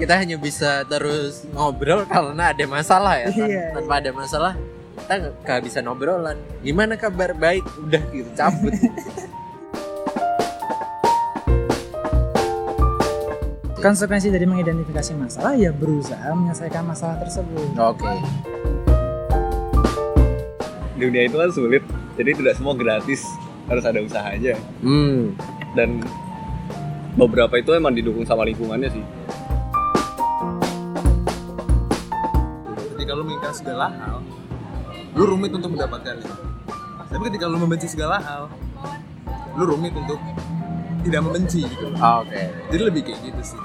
kita hanya bisa terus ngobrol karena ada masalah ya. Tan- Iya, Tanpa ada masalah kita nggak kehabisan obrolan. Gimana kabar? Baik, udah gitu cabut. Konsekuensi dari mengidentifikasi masalah ya berusaha menyelesaikan masalah tersebut. Oke. dunia itu kan sulit jadi tidak semua gratis harus ada usaha aja Hmm. dan beberapa itu emang didukung sama lingkungannya sih ketika lu menginginkan segala hal lu rumit untuk mendapatkannya tapi ketika lu membenci segala hal lu rumit untuk tidak membenci gitu Ah, Oke. jadi lebih kayak gitu sih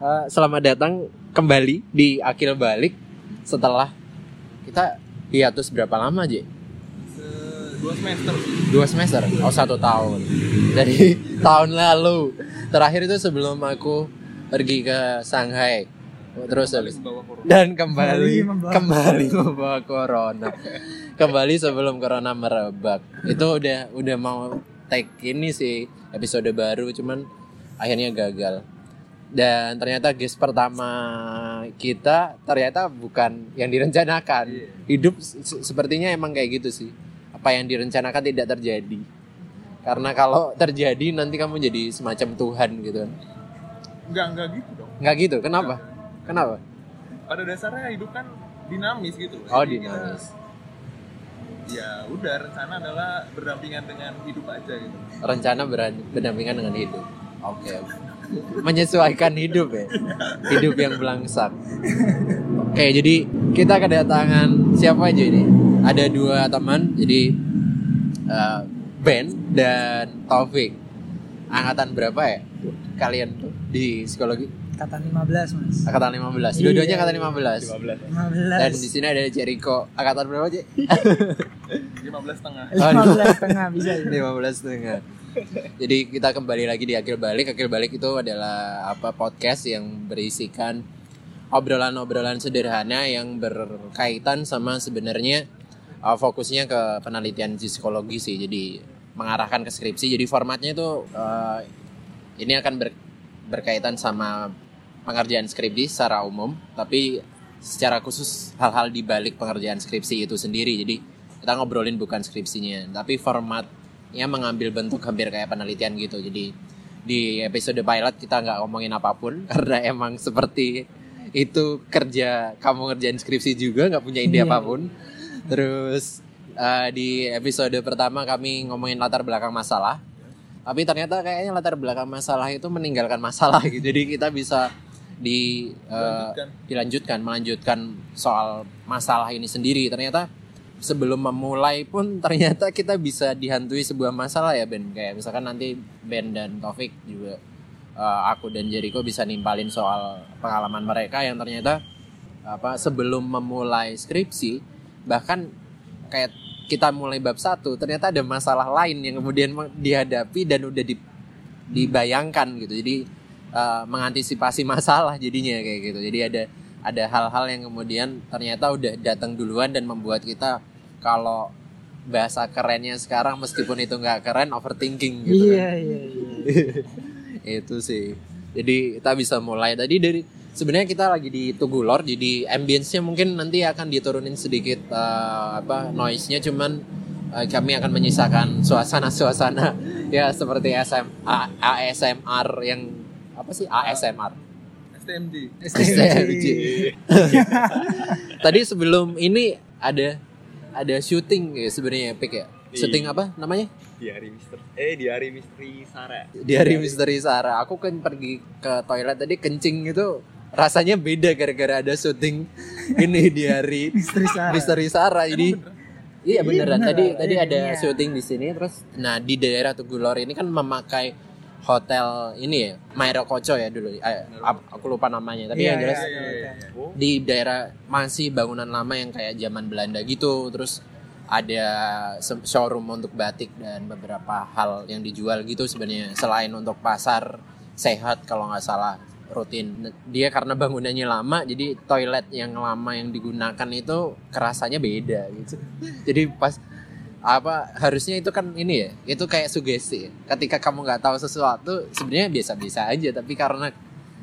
Eh, selamat datang kembali di Akil Balik setelah kita hiatus berapa lama aja? Dua semester Dua semester? Oh satu tahun. Dari tahun lalu. Terakhir itu sebelum aku pergi ke Shanghai. Terus habis dan kembali Kembali membawa- kembali membawa corona. Kembali sebelum corona merebak. Itu udah udah mau take ini sih episode baru cuman akhirnya gagal. Dan ternyata guest pertama kita ternyata bukan yang direncanakan. Hidup se- sepertinya emang kayak gitu sih. Apa yang direncanakan tidak terjadi. Karena kalau terjadi nanti kamu jadi semacam Tuhan gitu kan. enggak enggak gitu dong Nggak gitu. Kenapa? Kenapa? pada dasarnya hidup kan dinamis gitu Oh, Jadi kita- dinamis. ya udah rencana adalah berdampingan dengan hidup aja gitu rencana berdampingan dengan hidup. Oke. oke. Menyesuaikan hidup ya. Hidup yang belangsak. Oke, jadi kita kedatangan siapa aja ini? Ada dua teman, jadi eh, Ben dan Taufik. Angkatan berapa ya? Kalian tuh di psikologi? Kata 15 mas. Angkatan 15. Dua-duanya Iya. angkatan 15. 15 Dan di 15. sini ada Jericho. Angkatan berapa, Cek? 15 setengah 15 setengah bisa ya. 15 setengah. Jadi kita kembali lagi di Akil Balik. Akil Balik itu adalah apa podcast yang berisikan obrolan-obrolan sederhana yang berkaitan sama sebenarnya uh, fokusnya ke penelitian psikologi sih. Jadi mengarahkan ke skripsi. Jadi formatnya itu uh, ini akan ber- berkaitan sama pengerjaan skripsi secara umum, tapi secara khusus hal-hal di balik pengerjaan skripsi itu sendiri. Jadi kita ngobrolin bukan skripsinya, tapi formatnya mengambil bentuk hampir kayak penelitian gitu. Jadi di episode pilot kita nggak ngomongin apa pun karena emang seperti itu kerja kamu ngerjain skripsi juga nggak punya ide Iya. apa pun. Terus eh, di episode pertama kami ngomongin latar belakang masalah. Tapi ternyata kayaknya latar belakang masalah itu meninggalkan masalah gitu. Jadi kita bisa di Lanjutkan. dilanjutkan melanjutkan soal masalah ini sendiri. Ternyata sebelum memulai pun ternyata kita bisa dihantui sebuah masalah ya Ben. Kayak misalkan nanti Ben dan Taufik juga eh, aku dan Jericho bisa nimpalin soal pengalaman mereka yang ternyata apa sebelum memulai skripsi bahkan kayak kita mulai bab satu ternyata ada masalah lain yang kemudian dihadapi dan udah di- dibayangkan gitu. Jadi eh, mengantisipasi masalah jadinya kayak gitu. Jadi ada ada hal-hal yang kemudian ternyata udah datang duluan dan membuat kita kalau bahasa kerennya sekarang meskipun itu nggak keren overthinking gitu kan. Iya iya iya. itu sih. Jadi kita bisa mulai tadi dari sebenarnya kita lagi di Tugu Lor jadi ambience-nya mungkin nanti akan diturunin sedikit eh, apa noise-nya. Cuman eh, kami akan menyisakan suasana-suasana ya seperti SM, A- ASMR yang apa sih? ASMR STMJ STMJ. tadi sebelum ini ada ada syuting ya sebenarnya Pik ya? Syuting apa namanya? Di hari Mister eh di hari Misteri Sarah di hari misteri Sarah aku kan pergi ke toilet tadi kencing itu rasanya beda gara-gara ada syuting ini di hari Misteri Sarah. misteri Sarah jadi iya beneran beneran. tadi tadi Iya, ada iya. syuting di sini terus nah di daerah Tugulor ini kan memakai hotel ini ya Mairo Koco ya dulu Eh, aku lupa namanya tapi Iya, yang jelas iya, iya, iya, iya. di daerah masih bangunan lama yang kayak zaman Belanda gitu terus ada showroom untuk batik dan beberapa hal yang dijual gitu sebenarnya selain untuk pasar sehat kalau nggak salah rutin. Dia karena bangunannya lama jadi toilet yang lama yang digunakan itu kerasanya beda gitu. Jadi pas apa harusnya itu kan ini ya itu kayak sugesti. Ya. ketika kamu nggak tahu sesuatu sebenarnya biasa-biasa aja tapi karena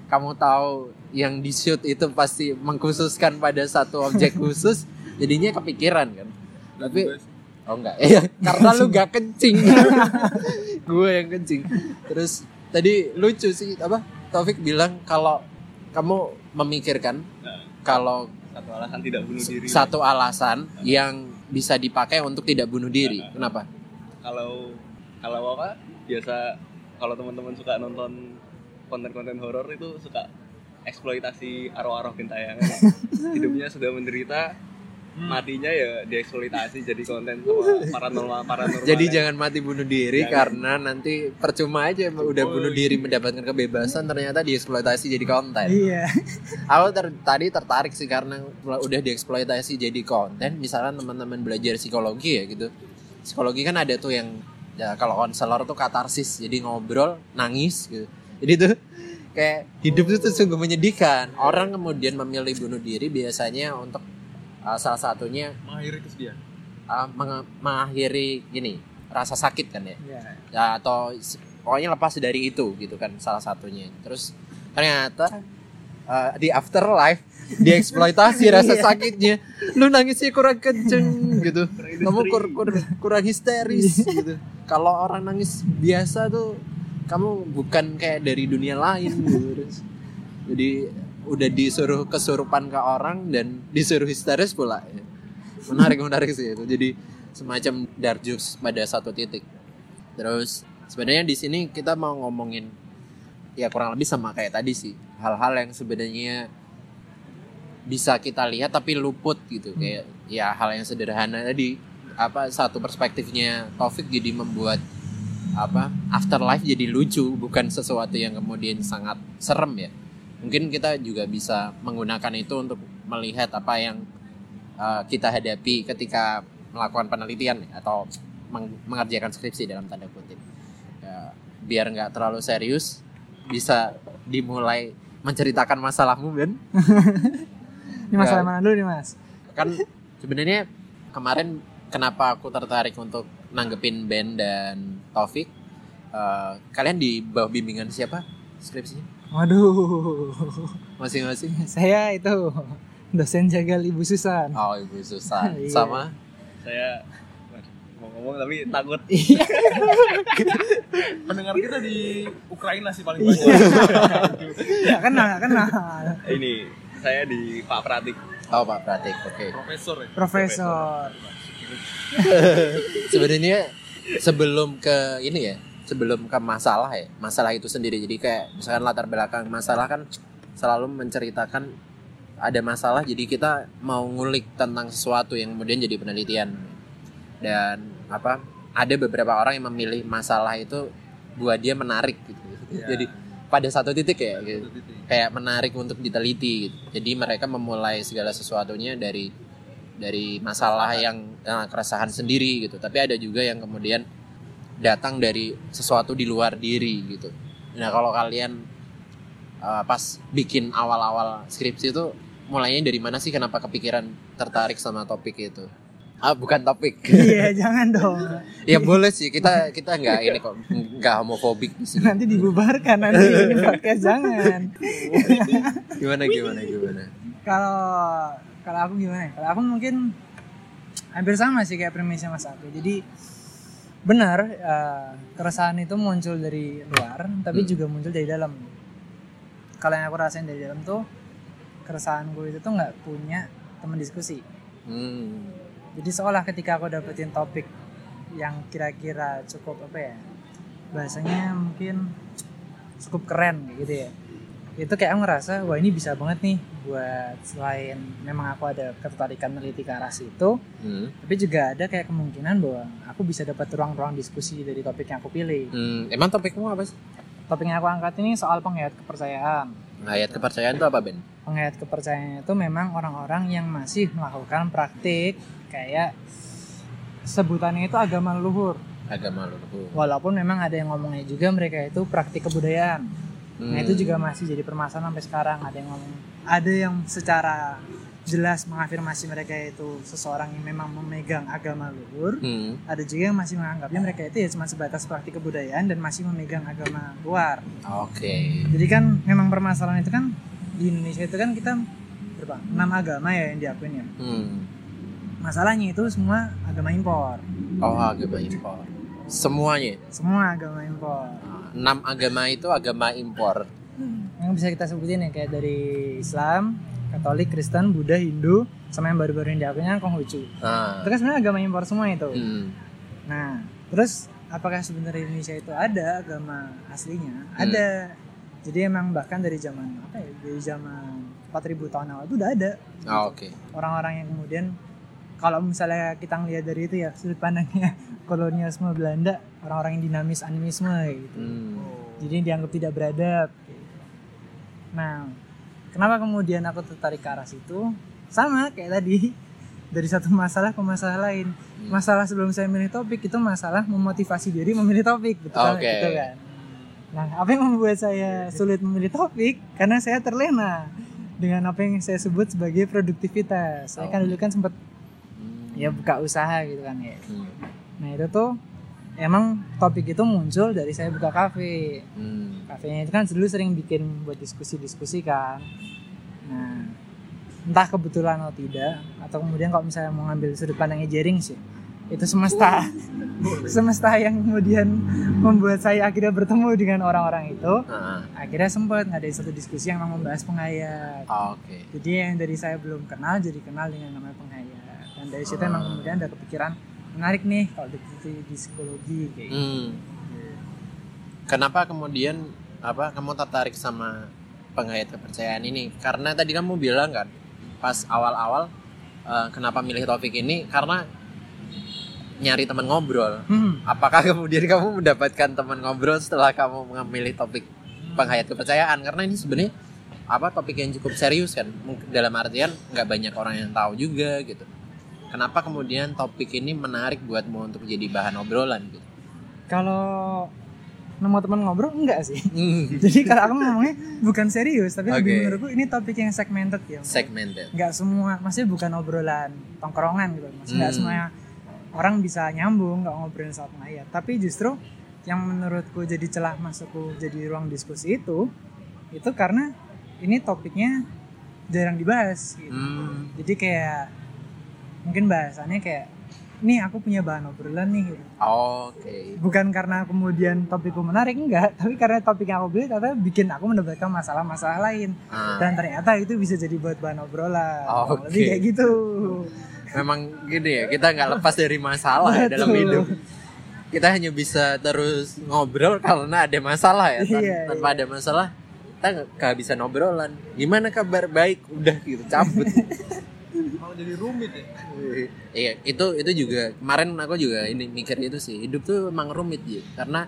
kamu tahu yang di shoot itu pasti mengkhususkan pada satu objek khusus jadinya kepikiran kan. Tapi oh enggak. Ya karena lu gak kencing. Gue yang kencing. Terus tadi lucu sih apa Taufik bilang kalau kamu memikirkan kalau satu alasan tidak bunuh diri. satu alasan yang bisa dipakai untuk tidak bunuh diri. Kenapa? kalau kalau apa? Biasa kalau teman-teman suka nonton konten-konten horor itu suka eksploitasi arwah-arwah gentayangan hidupnya sudah menderita matinya ya dieksploitasi jadi konten paranormal paranormal Jadi yang- jangan mati bunuh diri Jangan. karena nanti percuma aja udah bunuh diri mendapatkan kebebasan ternyata dieksploitasi jadi konten. Iya. Aku ter- tadi tertarik sih karena udah dieksploitasi jadi konten. Misalnya teman-teman belajar psikologi ya gitu. Psikologi kan ada tuh yang ya kalau konselor tuh katarsis, jadi ngobrol, nangis gitu. Jadi tuh kayak hidup itu tuh sungguh menyedihkan. Orang kemudian memilih bunuh diri biasanya untuk uh, salah satunya mengakhiri kesedihan uh, meng- mengakhiri gini rasa sakit kan ya. Iya. Ya atau pokoknya lepas dari itu gitu kan salah satunya. Terus ternyata uh, di afterlife dieksploitasi rasa sakitnya. Lu nangisnya kurang kenceng gitu. Kamu kur- kur- kurang histeris gitu. Kalau orang nangis biasa tuh kamu bukan kayak dari dunia lain gitu. Terus, Jadi udah disuruh kesurupan ke orang dan disuruh histeris pula. ya. Menarik menarik sih itu. Jadi semacam dark jokes pada satu titik. Terus sebenarnya di sini kita mau ngomongin ya kurang lebih sama kayak tadi sih hal-hal yang sebenarnya bisa kita lihat tapi luput gitu kayak ya hal yang sederhana tadi apa satu perspektifnya Taufik jadi membuat apa afterlife jadi lucu bukan sesuatu yang kemudian sangat serem ya mungkin kita juga bisa menggunakan itu untuk melihat apa yang uh, kita hadapi ketika melakukan penelitian atau meng- mengerjakan skripsi dalam tanda kutip Ya, biar nggak terlalu serius bisa dimulai menceritakan masalahmu Ben Ini masalah Ya. mana dulu nih mas? kan sebenarnya kemarin kenapa aku tertarik untuk nanggepin Ben dan Taufik Eh, kalian di bawah bimbingan siapa skripsinya Waduh, masing-masing saya itu dosen jagal ibu Susan. oh ibu Susan. Iya. sama? Saya mau ngomong tapi takut. Pendengar kita di Ukraina sih paling banyak. Gak kenal, kenal. ini saya di Pak Pratik. Oh Pak Pratik oke. Profesor ya? Profesor. sebenarnya sebelum ke ini ya sebelum ke masalah ya masalah itu sendiri jadi kayak misalkan latar belakang masalah kan selalu menceritakan ada masalah jadi kita mau ngulik tentang sesuatu yang kemudian jadi penelitian dan apa ada beberapa orang yang memilih masalah itu buat dia menarik gitu Iya. jadi pada satu titik ya gitu titik. kayak menarik untuk diteliti gitu. Jadi mereka memulai segala sesuatunya dari dari masalah yang eh, keresahan sendiri gitu. Tapi ada juga yang kemudian datang dari sesuatu di luar diri gitu. Nah, kalau kalian eh, pas bikin awal-awal skripsi itu mulainya dari mana sih kenapa kepikiran tertarik sama topik itu? Ah, bukan topik. Iya, jangan dong. ya boleh sih. Kita kita nggak ini kok nggak homofobik di sini. Nanti dibubarkan nanti ini podcast jangan. Gimana gimana gimana? Kalau kalau aku gimana? ya? Kalau aku mungkin hampir sama sih kayak premisnya Mas Abi. Jadi benar eh, keresahan itu muncul dari luar, tapi Hmm. juga muncul dari dalam. Kalau yang aku rasain dari dalam tuh keresahanku itu tuh nggak punya teman diskusi. Hmm. Jadi seolah ketika aku dapetin topik yang kira-kira cukup apa ya bahasanya mungkin cukup keren gitu ya itu kayak aku ngerasa wah ini bisa banget nih buat selain memang aku ada ketertarikan meneliti ke arah situ Hmm. tapi juga ada kayak kemungkinan bahwa aku bisa dapat ruang-ruang diskusi dari topik yang aku pilih Hmm, emang topikmu apa sih? topik yang aku angkat ini soal penghayat kepercayaan Ayat kepercayaan itu apa Ben? penghayat kepercayaan itu memang orang-orang yang masih melakukan praktik kayak sebutannya itu agama leluhur Agama leluhur. walaupun memang ada yang ngomongnya juga mereka itu praktik kebudayaan Hmm. nah itu juga masih jadi permasalahan sampai sekarang ada yang ngomong ada yang secara jelas mengafirmasi mereka itu seseorang yang memang memegang agama luhur Hmm. ada juga yang masih menganggapnya mereka itu ya cuma sebatas praktik kebudayaan dan masih memegang agama luar Oke. jadi kan memang permasalahan itu kan di Indonesia itu kan kita berapa enam agama ya yang diakuin ya Hmm. masalahnya itu semua agama impor Oh, agama impor. Semuanya. semua agama impor Enam agama itu agama impor. yang bisa kita sebutin ya kayak dari Islam Katolik Kristen Buddha Hindu sama yang baru-baru yang diakuinnya Konghucu Nah. itu kan sebenarnya agama impor semua itu Hmm. nah terus apakah sebenarnya Indonesia itu ada agama aslinya ada jadi emang bahkan dari zaman apa ya dari zaman 4000 tahun awal itu udah ada Ah, Oke. orang-orang yang kemudian kalau misalnya kita ngelihat dari itu ya sudut pandangnya kolonialisme Belanda orang-orang yang dinamis animisme gitu Hmm. jadi dianggap tidak beradab nah kenapa kemudian aku tertarik ke arah situ sama kayak tadi dari satu masalah ke masalah lain Hmm. masalah sebelum saya milih topik itu masalah memotivasi diri memilih topik betul kan? Oke. Gitu kan nah apa yang membuat saya sulit memilih topik karena saya terlena dengan apa yang saya sebut sebagai produktivitas saya kan Oh. dulu kan sempat. Ya buka usaha gitu kan ya. Hmm. nah itu tuh emang topik itu muncul dari saya buka kafe. Hmm. kafenya itu kan dulu sering bikin buat diskusi-diskusi kan. Nah entah kebetulan atau tidak atau kemudian kalau misalnya mau ngambil sudut pandangnya jaring sih itu semesta semesta yang kemudian membuat saya akhirnya bertemu dengan orang-orang itu. Ah, akhirnya sempat ngadain satu diskusi yang memang membahas penghayat. Ah, Oke. jadi yang dari saya belum kenal jadi kenal dengan namanya penghayat dari situ emang kemudian ada kepikiran menarik nih kalau di, di, di psikologi kayak gitu. Hmm. Kenapa kemudian apa kamu tertarik sama penghayat kepercayaan ini? Karena tadi kamu bilang kan pas awal-awal eh, kenapa milih topik ini karena nyari teman ngobrol. Hmm. Apakah kemudian kamu mendapatkan teman ngobrol setelah kamu memilih topik penghayat kepercayaan? Karena ini sebenarnya apa topik yang cukup serius kan? Dalam artian nggak banyak orang yang tahu juga gitu. Kenapa kemudian topik ini menarik buatmu untuk jadi bahan obrolan gitu? Kalau nemu teman ngobrol enggak sih. Hmm. Jadi kalau aku ngomongnya bukan serius, tapi lebih Oke. menurutku ini topik yang segmented ya. Segmented. Enggak semua, maksudnya bukan obrolan tongkrongan gitu. Maksudnya enggak Hmm. semua orang bisa nyambung nggak ngobrolin soal penghayat. Tapi justru yang menurutku jadi celah masukku jadi ruang diskusi itu itu karena ini topiknya jarang dibahas gitu. Hmm. Jadi kayak mungkin bahasannya kayak nih aku punya bahan obrolan nih gitu. Oke. bukan karena kemudian topikku menarik enggak tapi karena topik yang aku pilih ternyata bikin aku mendapatkan masalah-masalah lain Ah, dan ternyata itu bisa jadi buat bahan obrolan Oke. lebih kayak gitu memang gini ya, kita nggak lepas dari masalah ya dalam hidup. Kita hanya bisa terus ngobrol karena ada masalah ya. Tan- Iya, tanpa ada masalah, kita nggak kehabisan obrolan. Gimana kabar baik? Udah gitu cabut. malah jadi rumit ya iya, itu itu juga kemarin aku juga ini mikir itu sih. Hidup tuh emang rumit ya. Karena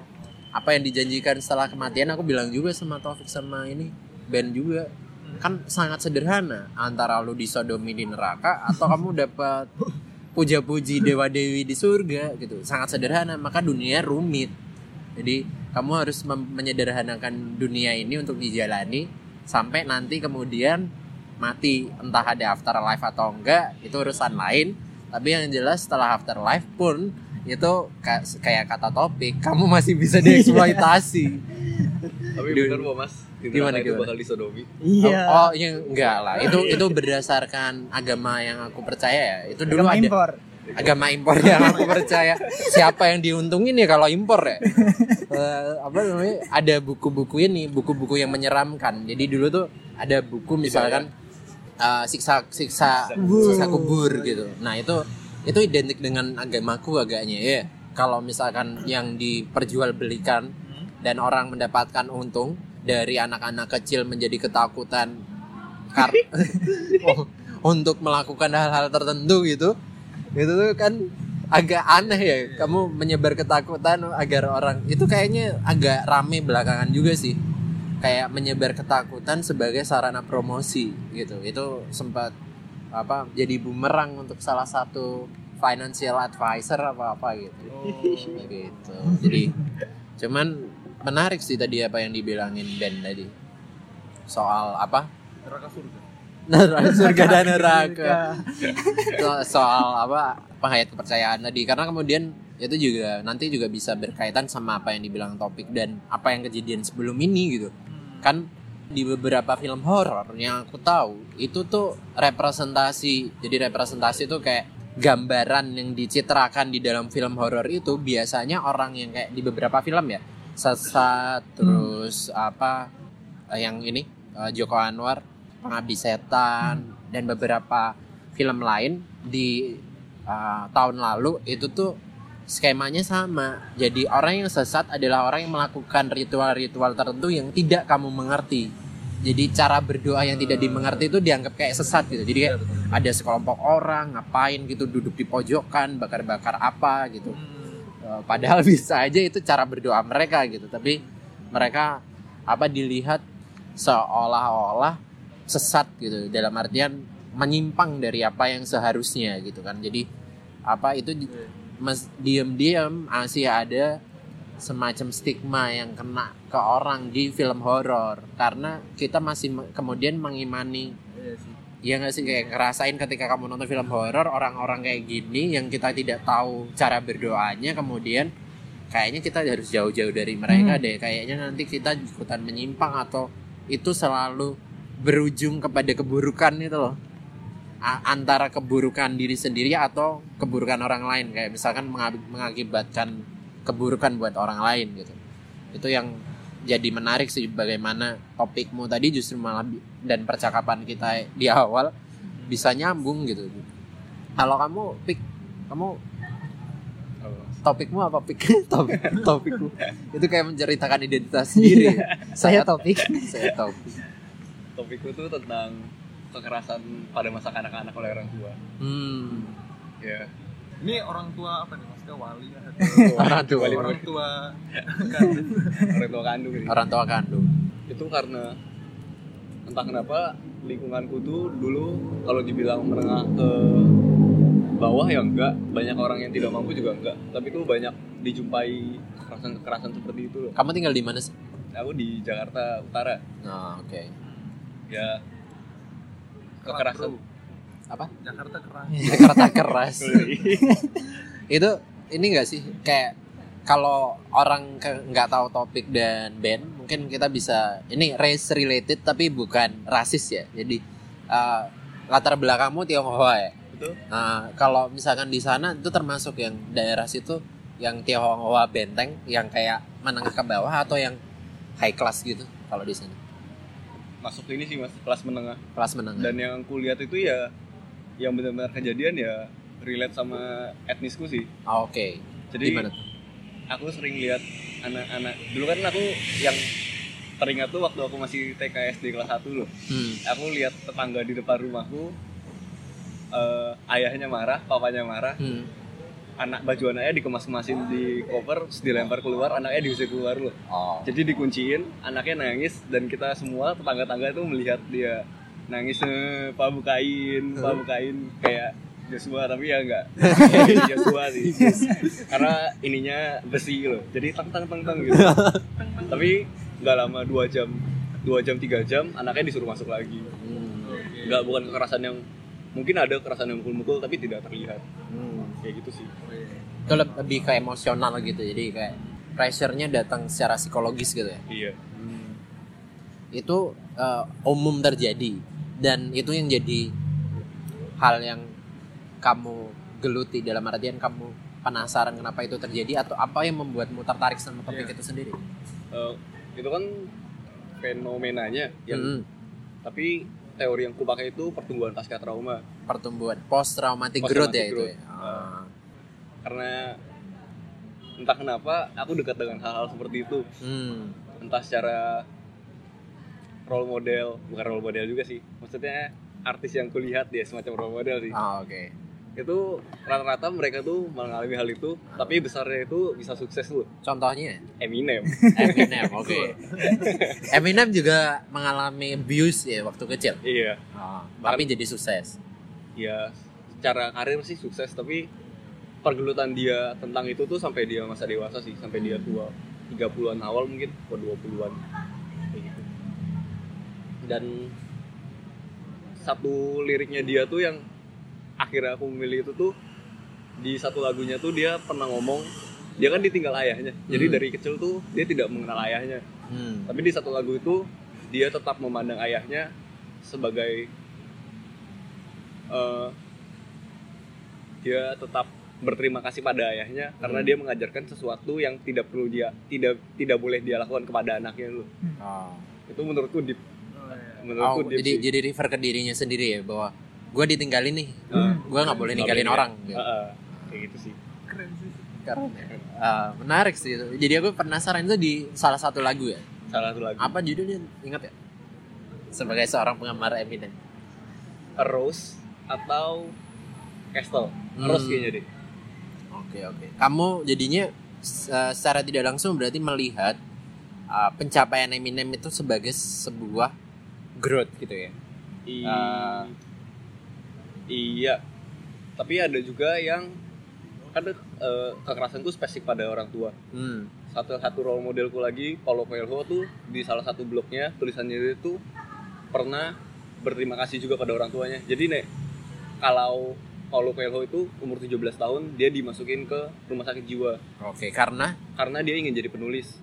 apa yang dijanjikan setelah kematian aku bilang juga sama Taufik sama ini Ben juga kan sangat sederhana antara lu disodomi di neraka atau kamu dapat puja-puji dewa-dewi di surga gitu sangat sederhana maka dunia rumit jadi kamu harus menyederhanakan dunia ini untuk dijalani sampai nanti kemudian mati entah ada afterlife atau enggak itu urusan lain tapi yang jelas setelah afterlife pun itu ka- kayak kata topik kamu masih bisa dieksploitasi Tapi bener kok mas, di Gimana, neraka itu gimana? bakal disodomi. iya Oh, oh ya enggak lah. Itu itu berdasarkan agama yang aku percaya ya. Itu dulu Agama ada impor agama impor yang aku percaya. Siapa yang diuntungin ya kalau impor ya? Eh, apa namanya? Ada buku-buku ini, buku-buku yang menyeramkan. Jadi dulu tuh ada buku misalkan eh, siksa siksa siksa kubur gitu. Nah, itu itu identik dengan agamaku agaknya ya. Kalau misalkan yang diperjualbelikan dan orang mendapatkan untung dari anak-anak kecil menjadi ketakutan kar Oh, untuk melakukan hal-hal tertentu gitu itu tuh kan agak aneh ya kamu menyebar ketakutan agar orang itu kayaknya agak rame belakangan juga sih kayak menyebar ketakutan sebagai sarana promosi gitu. Itu sempat apa jadi bumerang untuk salah satu financial advisor apa apa gitu. Gitu. Jadi cuman menarik sih tadi apa yang dibilangin Ben tadi. Soal apa? Neraka surga. Neraka surga dan neraka So- soal apa? Penghayat kepercayaan tadi. Karena kemudian itu juga nanti juga bisa berkaitan sama apa yang dibilang topik dan apa yang kejadian sebelum ini gitu kan di beberapa film horor yang aku tahu itu tuh representasi jadi representasi itu kayak gambaran yang dicitrakan di dalam film horor itu biasanya orang yang kayak di beberapa film ya. Sesat terus apa eh, yang ini eh, Joko Anwar pengabdi setan dan beberapa film lain di uh, tahun lalu itu tuh skemanya sama. Jadi orang yang sesat adalah orang yang melakukan ritual-ritual tertentu yang tidak kamu mengerti. Jadi cara berdoa yang tidak dimengerti itu dianggap kayak sesat gitu. Jadi kayak ada sekelompok orang ngapain gitu duduk di pojokan bakar-bakar apa gitu. Eh, Padahal bisa aja itu cara berdoa mereka gitu. Tapi mereka apa dilihat seolah-olah sesat gitu dalam artian menyimpang dari apa yang seharusnya gitu kan. Jadi apa itu di- mes- diam-diam masih ada semacam stigma yang kena ke orang di film horor. Karena kita masih me- kemudian mengimani. Sih. ya nggak sih? Kayak ngerasain ketika kamu nonton film horor orang-orang kayak gini yang kita tidak tahu cara berdoanya kemudian kayaknya kita harus jauh-jauh dari mereka Hmm. deh. Kayaknya nanti kita ikutan menyimpang atau itu selalu berujung kepada keburukan itu loh antara keburukan diri sendiri atau keburukan orang lain. Kayak misalkan menga- mengakibatkan keburukan buat orang lain gitu. Itu yang jadi menarik sih bagaimana topikmu tadi justru malah dan percakapan kita di awal bisa nyambung gitu. Kalau kamu pik kamu topikmu apa pik? Topik topikmu itu kayak menceritakan identitas sendiri. Saya topik. saya topik. Topikku tuh tentang kekerasan pada masa kanak-kanak oleh orang tua. Hmm. Ya. Ini orang tua apa nih? Maksudnya wali atau orang tua. Wali orang tua. Kan orang tua kandung. Ini. orang tua kandung. Itu karena entah kenapa lingkunganku tuh dulu kalau dibilang menengah ke bawah ya enggak. Banyak orang yang tidak mampu juga enggak. Tapi tuh banyak dijumpai kekerasan kekerasan seperti itu loh. Kamu tinggal di mana sih? Aku di Jakarta Utara. Oh, oke. Ya kekerasan apa? Jakarta keras. Jakarta keras. Itu ini enggak sih? Kayak kalau orang nggak tahu topik dan band mungkin kita bisa ini race related tapi bukan rasis ya. Jadi eh, latar belakangmu Tionghoa ya? Betul. Nah, kalau misalkan di sana itu termasuk yang daerah situ yang Tionghoa benteng yang kayak menengah ke bawah atau yang high class gitu kalau di sana masuk ini sih mas kelas menengah kelas menengah dan yang aku lihat itu ya yang benar-benar kejadian ya relate sama etnisku sih Ah, oke jadi Gimana tuh? aku sering lihat anak-anak dulu kan aku yang teringat tuh waktu aku masih TK SD kelas 1 loh Hmm. aku lihat tetangga di depan rumahku eh, ayahnya marah papanya marah Hmm. Anak baju anaknya dikemas-kemasin di koper terus dilempar keluar anaknya diusir keluar loh. Oh. jadi dikunciin anaknya nangis dan kita semua tetangga-tangga itu melihat dia nangis eh, pak bukain pak bukain kayak Joshua tapi ya enggak Kayak Joshua sih. Karena ininya besi loh. Jadi tang tang tang tang gitu. Tapi nggak lama dua jam dua jam tiga jam anaknya disuruh masuk lagi. Hmm. nggak bukan kekerasan yang mungkin ada kekerasan yang mukul-mukul tapi tidak terlihat. Hmm. Kayak gitu sih. Itu leb- lebih ke emosional gitu jadi kayak pressure-nya datang secara psikologis gitu ya? Iya. Itu eh, umum terjadi dan itu yang jadi hal yang kamu geluti dalam artian kamu penasaran kenapa itu terjadi atau apa yang membuatmu tertarik sama topik Iya. itu sendiri? Eh, itu kan fenomenanya yang Hmm. tapi teori yang kupakai itu pertumbuhan pasca trauma. Pertumbuhan post traumatic Post growth ya itu ya Ah. karena entah kenapa aku dekat dengan hal-hal seperti itu. Hmm. entah secara role model bukan role model juga sih. Maksudnya artis yang kulihat dia semacam role model sih. Ah, oke. Itu rata-rata mereka tuh mengalami hal itu tapi besarnya itu bisa sukses loh. Contohnya? Eminem. Eminem oke. Eminem juga mengalami abuse ya waktu kecil? Iya. Ah, tapi jadi sukses. Ya secara karir sih sukses tapi pergelutan dia tentang itu tuh sampai dia masa dewasa sih sampai dia tua. 30-an awal mungkin atau 20-an kayak gitu. Dan satu liriknya dia tuh yang akhirnya aku memilih itu tuh di satu lagunya tuh dia pernah ngomong dia kan ditinggal ayahnya. Jadi Hmm. dari kecil tuh dia tidak mengenal ayahnya. Hmm. tapi di satu lagu itu dia tetap memandang ayahnya sebagai eh, dia tetap berterima kasih pada ayahnya karena Hmm. dia mengajarkan sesuatu yang tidak perlu dia tidak tidak boleh dia lakukan kepada anaknya lu Oh. itu menurutku deep Oh, iya. menurutku Oh, deep jadi sih. jadi refer ke dirinya sendiri ya bahwa gue ditinggalin nih, Heeh. gue nggak boleh ninggalin orang. Heeh. kayak gitu sih Keren sih. Keren. Ah, menarik sih itu. Jadi aku penasaran itu di salah satu lagu ya. salah satu lagu Apa judulnya? Ingat ya? Sebagai seorang penggemar Eminem. A Rose atau Castle Hmm. Rose kayaknya deh Oke oke. Kamu jadinya uh, secara tidak langsung berarti melihat uh, pencapaian Eminem itu sebagai sebuah growth gitu ya. I- Ah. iya tapi ada juga yang kan eh, kekerasan tuh spesifik pada orang tua Hmm. satu satu role modelku lagi Paulo Coelho tuh di salah satu blognya tulisannya itu pernah berterima kasih juga pada orang tuanya jadi nek kalau Paulo Coelho itu umur 17 tahun dia dimasukin ke rumah sakit jiwa. Oke, karena? Karena dia ingin jadi penulis.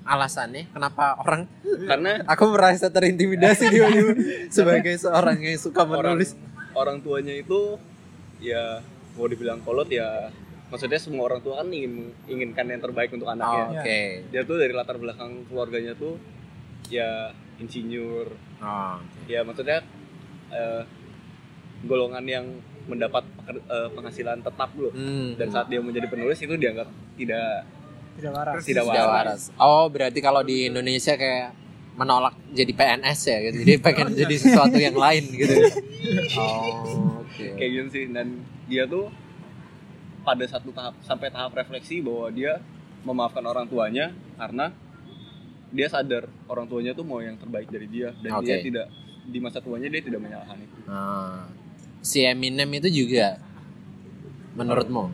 Alasannya kenapa orang? Karena aku merasa terintimidasi dia sebagai seorang yang suka orang menulis. orang tuanya itu ya mau dibilang kolot ya maksudnya semua orang tua kan ingin inginkan yang terbaik untuk Oh, anaknya Oke. dia tuh dari latar belakang keluarganya tuh ya insinyur. Oh, ya maksudnya eh, golongan yang mendapat eh, penghasilan tetap loh Hmm. dan saat dia menjadi penulis itu dianggap tidak Tidak waras. Tidak Tidak waras. Oh, berarti kalau di Indonesia kayak menolak jadi PNS ya gitu. Jadi pengen jadi sesuatu yang lain gitu. Oh, oke. kayak gitu sih dan dia tuh pada satu tahap sampai tahap refleksi bahwa dia memaafkan orang tuanya karena dia sadar orang tuanya tuh mau yang terbaik dari dia dan Oke. dia tidak di masa tuanya dia tidak menyalahkan itu Nah, si Eminem itu juga menurutmu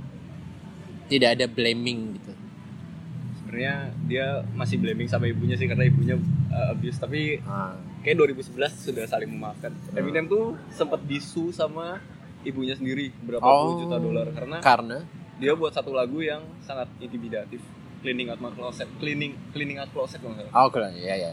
tidak ada blaming gitu. sebenarnya dia masih blaming sama ibunya sih karena ibunya uh, abuse. Tapi Ah, kayak 2011 sudah saling memaafkan. Eminem tuh sempat disu sama ibunya sendiri berapa Oh. puluh juta dolar. Karena karena? dia buat satu lagu yang sangat intimidatif. Cleaning out my closet. Cleaning cleaning out closet kalau nggak salah. Oh ya ya.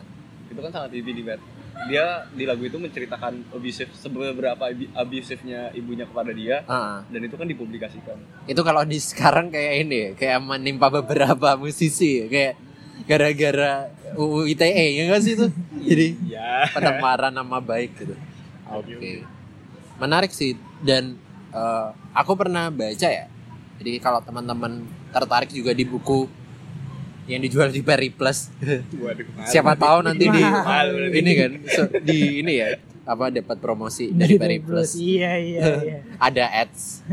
itu kan sangat intimidatif dia di lagu itu menceritakan abusive seberapa abusive-nya ibunya kepada dia Ah, dan itu kan dipublikasikan. Itu kalau di sekarang kayak ini ya, kayak menimpa beberapa musisi ya, kayak gara-gara UU ITE ya nggak sih itu? Jadi ya pencemaran nama baik gitu. Oke. Menarik sih dan eh, aku pernah baca ya. Jadi kalau teman-teman tertarik juga di buku yang dijual di Periplus waduh siapa tahu nanti di ini kan so- di ini ya apa dapat promosi dari Periplus Iya iya iya. ada ads.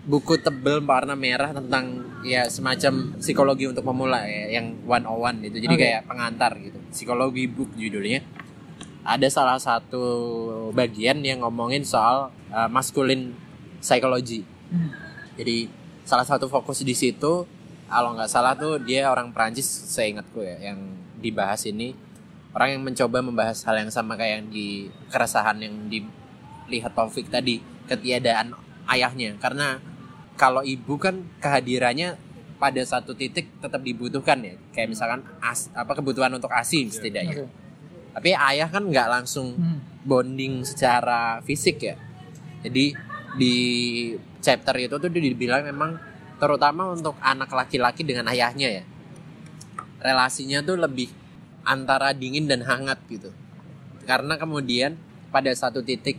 Buku tebel warna merah tentang ya semacam psikologi untuk pemula ya yang 101 itu jadi Oke. kayak pengantar gitu. Psikologi book judulnya. Ada salah satu bagian yang ngomongin soal uh, masculine psychology Hmm. jadi salah satu fokus di situ kalau nggak salah tuh dia orang Prancis seingatku ya yang dibahas ini orang yang mencoba membahas hal yang sama kayak yang di keresahan yang dilihat Taufik tadi ketiadaan ayahnya karena kalau ibu kan kehadirannya pada satu titik tetap dibutuhkan ya kayak misalkan as, apa kebutuhan untuk asi setidaknya Oke. tapi ayah kan nggak langsung Hmm. bonding secara fisik ya. Jadi di chapter itu tuh dibilang memang terutama untuk anak laki-laki dengan ayahnya ya. Relasinya tuh lebih antara dingin dan hangat gitu. Karena kemudian pada satu titik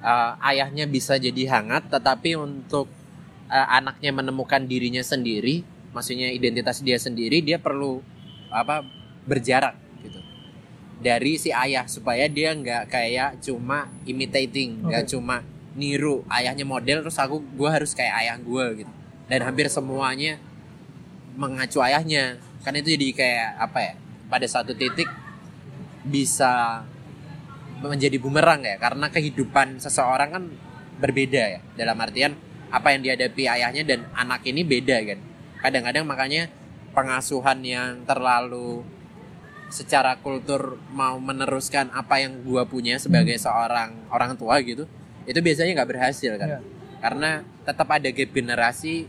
eh, ayahnya bisa jadi hangat tetapi untuk eh, anaknya menemukan dirinya sendiri, maksudnya identitas dia sendiri, dia perlu apa berjarak gitu dari si ayah supaya dia nggak kayak cuma imitating nggak Oke. cuma niru ayahnya model terus aku gue harus kayak ayah gue gitu dan hampir semuanya mengacu ayahnya. Kan itu jadi kayak apa ya pada satu titik bisa menjadi bumerang ya. Karena kehidupan seseorang kan berbeda ya. Dalam artian apa yang dihadapi ayahnya dan anak ini beda kan. Kadang-kadang makanya pengasuhan yang terlalu secara kultur mau meneruskan apa yang gua punya sebagai seorang orang tua gitu itu biasanya nggak berhasil kan. Iya. Karena tetap ada gap generasi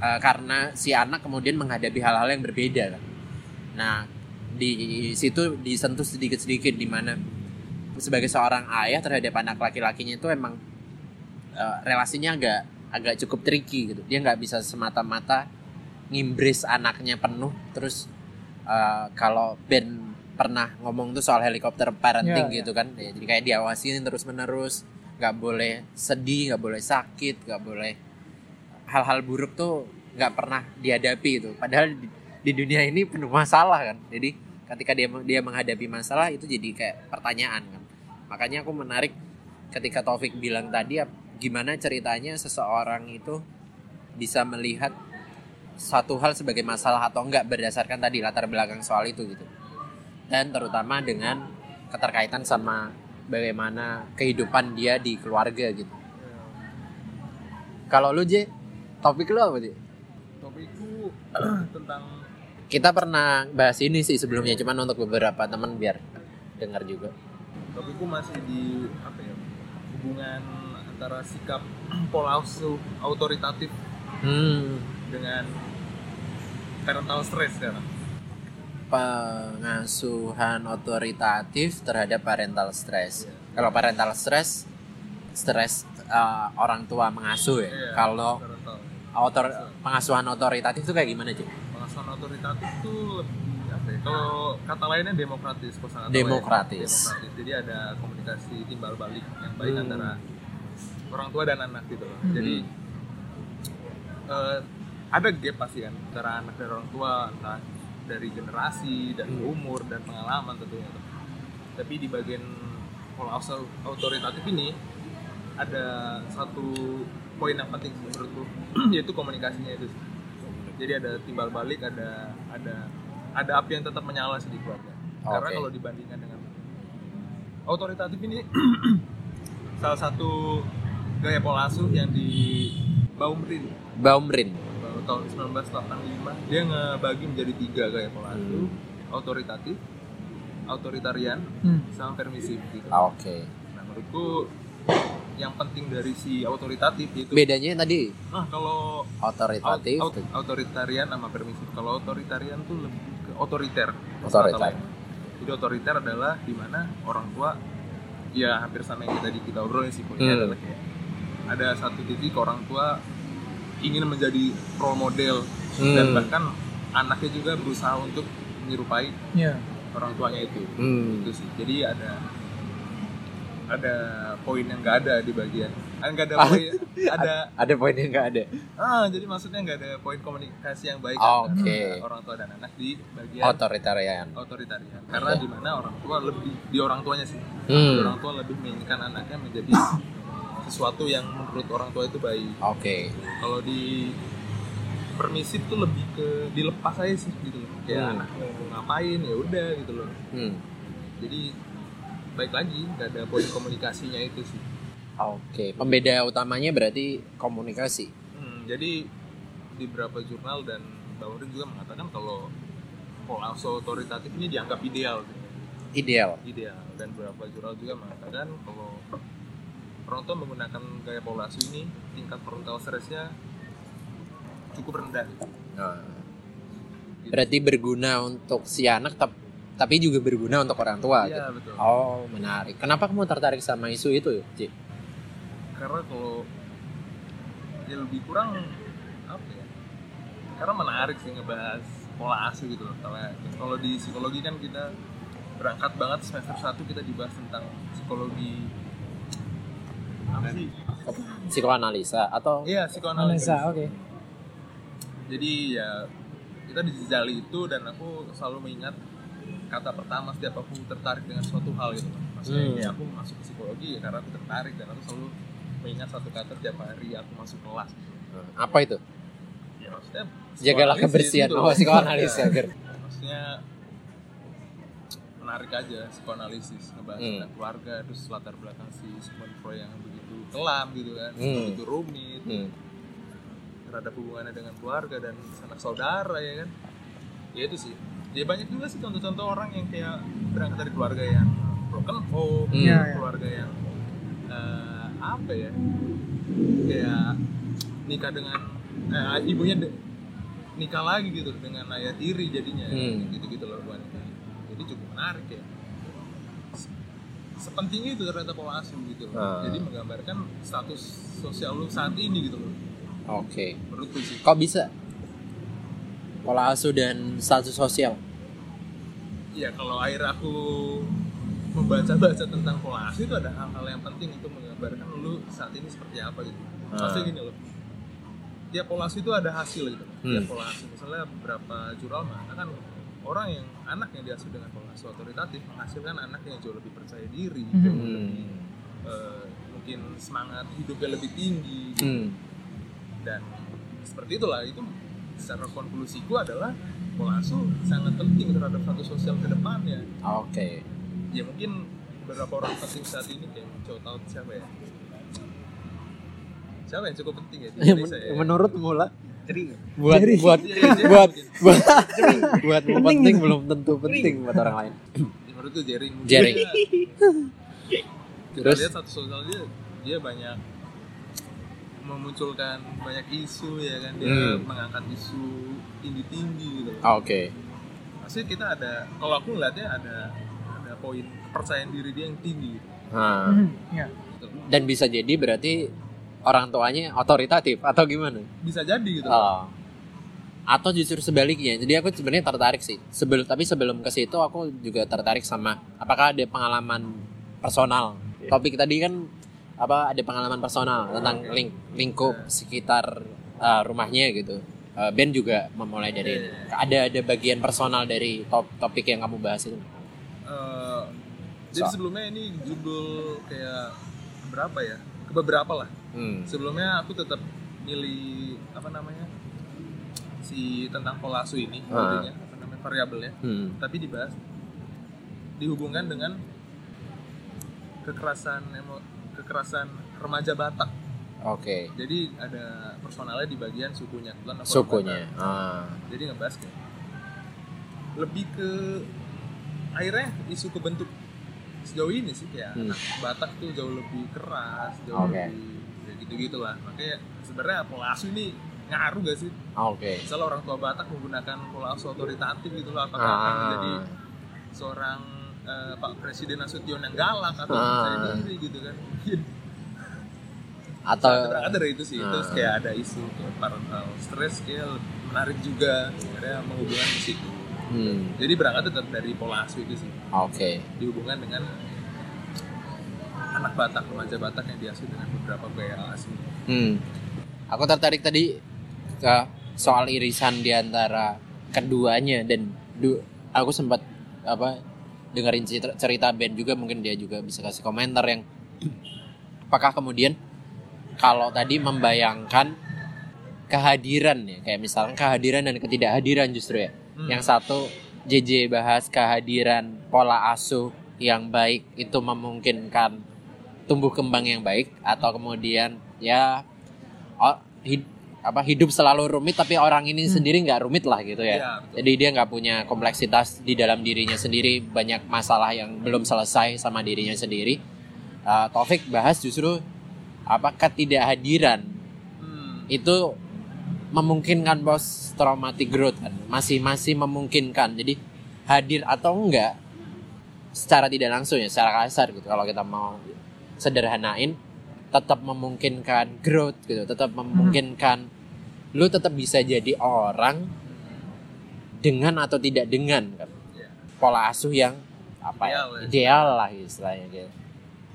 eh, karena si anak kemudian menghadapi hal-hal yang berbeda kan. Nah di situ disentuh sedikit-sedikit di mana sebagai seorang ayah terhadap anak laki-lakinya itu emang eh, relasinya agak agak cukup tricky gitu. Dia nggak bisa semata-mata ngimbris anaknya penuh. Terus eh, kalau Ben pernah ngomong tuh soal helikopter parenting Iya, gitu kan ya, jadi kayak diawasin terus menerus nggak boleh sedih nggak boleh sakit nggak boleh hal-hal buruk tuh nggak pernah dihadapi gitu. Padahal di, di dunia ini penuh masalah kan. Jadi ketika dia dia menghadapi masalah itu jadi kayak pertanyaan kan. Makanya aku menarik ketika Taufik bilang tadi gimana ceritanya seseorang itu bisa melihat satu hal sebagai masalah atau enggak berdasarkan tadi latar belakang soal itu gitu. Dan terutama dengan keterkaitan sama bagaimana kehidupan dia di keluarga gitu. Kalau lu J topik lu apa J? topikku tentang kita pernah bahas ini sih sebelumnya cuman untuk beberapa teman biar dengar juga. topikku masih di apa ya hubungan antara sikap pola autoritatif hmm. dengan parental stress sekarang pengasuhan otoritatif terhadap parental stress. Kalau parental stress, stres uh, orang tua mengasuh ya. Iya, Kalau otor pengasuhan otoritatif itu kayak gimana sih? pengasuhan otoritatif itu lebih apa ya kalau kata lainnya demokratis kosakata lainnya. Demokratis. demokratis jadi ada komunikasi timbal balik yang baik Hmm. antara orang tua dan anak gitu loh Hmm. jadi eh, ada gap pasti kan antara anak dan orang tua entah dari generasi dan Hmm. umur dan pengalaman tentunya. Tapi di bagian pola asuh autoritatif ini ada satu poin yang penting menurutku yaitu komunikasinya itu. Jadi ada timbal balik ada ada ada api yang tetap menyala sih di keluarga. Karena kalau dibandingkan dengan otoritatif ini salah satu gaya pola asuh yang di Baumrin. Baumrin. Tahun 1985 dia ngebagi menjadi tiga gaya pola asuh otoritatif otoritarian Hmm. sama permisif gitu Oke. nah menurutku yang penting dari si otoritatif yaitu Bedanya tadi nah kalau otoritatif, Aut- aut- otoritarian sama permisif. Kalau otoritarian tuh lebih ke otoriter. Otoriter. Jadi otoriter adalah di mana orang tua ya hampir sama yang tadi kita obrolin sih poinnya Hmm. adalah kayak ada satu titik orang tua ingin menjadi role model dan Hmm. bahkan anaknya juga berusaha untuk menyerupai Iya. orang tuanya itu. Hmm. Itu sih. Jadi ada ada poin yang nggak ada di bagian ah, nggak ada Ah. poin ada ada poin yang nggak ada. Ah, jadi maksudnya nggak ada poin komunikasi yang baik Oke. antara orang tua dan anak di bagian Otoritarian. otoritarian. Karena di mana orang tua lebih di orang tuanya sih. Di Hmm. orang tua lebih menginginkan anaknya menjadi sesuatu yang menurut orang tua itu baik. Oke. Kalau di permisif tuh lebih ke dilepas aja sih gitu loh. Kayak Hmm. anak mau ngapain ya udah gitu loh. Hmm. Jadi baik lagi nggak ada poin komunikasinya itu sih. Oke. Pembeda utamanya berarti komunikasi. Hmm, jadi di beberapa jurnal dan Baurin juga mengatakan kalau pola otoritatif ini dianggap ideal, Ideal. ideal. Dan beberapa jurnal juga mengatakan kalau orang tua menggunakan gaya pola asuh ini tingkat parental stressnya cukup rendah. Nah, berarti berguna untuk si anak tap- tapi juga berguna untuk orang tua. Iya gitu. betul. Oh, menarik. Kenapa kamu tertarik sama isu itu, Ci? Karena kalau ya lebih kurang apa ya? Karena menarik sih ngebahas pola asuh gitu loh. Kalau kalau di psikologi kan kita berangkat banget semester 1 kita dibahas tentang psikologi? Psikoanalisa atau Iya, psikoanalisa. Analisa, oke. Jadi ya kita dijejali itu dan aku selalu mengingat kata pertama setiap aku tertarik dengan suatu hal gitu. Maksudnya Hmm. kayak aku masuk psikologi ya karena aku tertarik dan aku selalu mengingat satu kata tiap hari aku masuk kelas. apa itu? Ya maksudnya Jagalah kebersihan. gitu. Oh, psikoanalisa. Ya, maksudnya menarik aja psikoanalisis ngebahas Hmm. tentang keluarga terus latar belakang si Sigmund Freud yang begitu kelam gitu kan Hmm. begitu rumit Hmm. terhadap hubungannya dengan keluarga dan sanak saudara ya kan ya itu sih ya banyak juga sih contoh-contoh orang yang kayak berangkat dari keluarga yang broken home Hmm. Iya, iya. keluarga yang eh, apa ya kayak nikah dengan eh, ibunya de- nikah lagi gitu dengan ayah tiri jadinya Hmm. gitu gitu loh wanita jadi cukup menarik ya sepenting itu ternyata pola asuh gitu loh. Ah. jadi menggambarkan status sosial lu saat ini gitu loh Oke. menurutku sih Kok bisa? Pola asuh dan status sosial. Iya, kalau akhirnya aku membaca-baca tentang pola asuh itu ada hal-hal yang penting untuk menggambarkan lu saat ini seperti apa gitu. Maksudnya gini loh. Tiap pola asuh itu ada hasil gitu. Tiap Hmm. pola asuh misalnya beberapa jurnal mengatakan orang yang anak yang diasuh dengan pola asuh otoritatif menghasilkan anak yang jauh lebih percaya diri, Hmm. jauh lebih eh, mungkin semangat hidupnya lebih tinggi gitu. Hmm. dan seperti itulah itu secara konklusiku adalah pola asuh sangat penting terhadap satu sosial ke depannya Oke. ya mungkin beberapa orang penting saat ini kayak coba tahu siapa ya siapa yang cukup penting ya di Indonesia ya Menurutmu lah Jadi buat Jerry. buat Iya, iya, Jerry buat mungkin. buat buat penting belum tentu penting buat orang lain. Ya, menurutku Jerry. dia- kita Terus? lihat satu sosial dia dia banyak memunculkan banyak isu ya kan dia Hmm. mengangkat isu tinggi tinggi gitu Oke. Maksudnya kita ada kalau aku ngeliatnya ada ada poin kepercayaan diri dia yang tinggi gitu. Nah, Hmm, ya. Gitu. dan bisa jadi berarti orang tuanya otoritatif atau gimana? Bisa jadi gitu. Oh. Atau justru sebaliknya. Jadi aku sebenarnya tertarik sih. Sebelum tapi sebelum ke situ aku juga tertarik sama apakah ada pengalaman personal. Topik tadi kan apa ada pengalaman personal tentang ling- lingkup sekitar uh, rumahnya gitu. Uh, ben juga memulai dari ada ada bagian personal dari top, topik yang kamu bahas itu. Eh, jadi sebelumnya ini judul kayak berapa ya? Ke beberapa lah. Hmm. Sebelumnya aku tetap milih apa namanya? si tentang pola asuh ini, Ah. intinya, apa namanya variabelnya. Hmm. Tapi dibahas dihubungkan dengan kekerasan emo, kekerasan remaja Batak. Oke. Jadi ada personalnya di bagian sukunya, orang Sukunya. Batak. Ah. jadi ngebahas kayak lebih ke akhirnya isu kebentuk sejauh ini sih kayak Hmm. anak Batak tuh jauh lebih keras jauh Oke. lebih ya gitu gitulah makanya sebenarnya pola asuh ini ngaruh gak sih Oke. misalnya orang tua Batak menggunakan pola asuh otoritatif gitu loh apakah Ah. akan menjadi seorang eh, Pak Presiden Nasution yang galak atau Ah. percaya diri gitu kan Atau berangkat dari itu sih terus Ah. kayak ada isu kayak parental stress kayak menarik juga akhirnya menghubungkan ke situ hmm. jadi berangkat tetap dari pola asuh itu sih Oke. dihubungkan dengan anak Batak remaja Batak yang diasuh dengan beberapa gaya asuh Hmm. Aku tertarik tadi ke soal irisan di antara keduanya dan du- aku sempat apa dengerin cerita, cerita band juga mungkin dia juga bisa kasih komentar yang apakah kemudian kalau tadi membayangkan kehadiran ya kayak misalnya kehadiran dan ketidakhadiran justru ya Hmm. yang satu JJ bahas kehadiran pola asuh yang baik itu memungkinkan tumbuh kembang yang baik atau kemudian ya hid- apa hidup selalu rumit tapi orang ini sendiri nggak rumit lah gitu ya. Betul. Jadi dia nggak punya kompleksitas di dalam dirinya sendiri banyak masalah yang belum selesai sama dirinya sendiri. Uh, Taufik bahas justru apa ketidakhadiran hmm. itu memungkinkan post traumatic growth kan masih masih memungkinkan jadi hadir atau enggak secara tidak langsung ya secara kasar gitu kalau kita mau sederhanain tetap memungkinkan growth gitu tetap memungkinkan lu tetap bisa jadi orang dengan atau tidak dengan kan Iya. pola asuh yang apa ya, Ideal ya. ideal lah istilahnya gitu.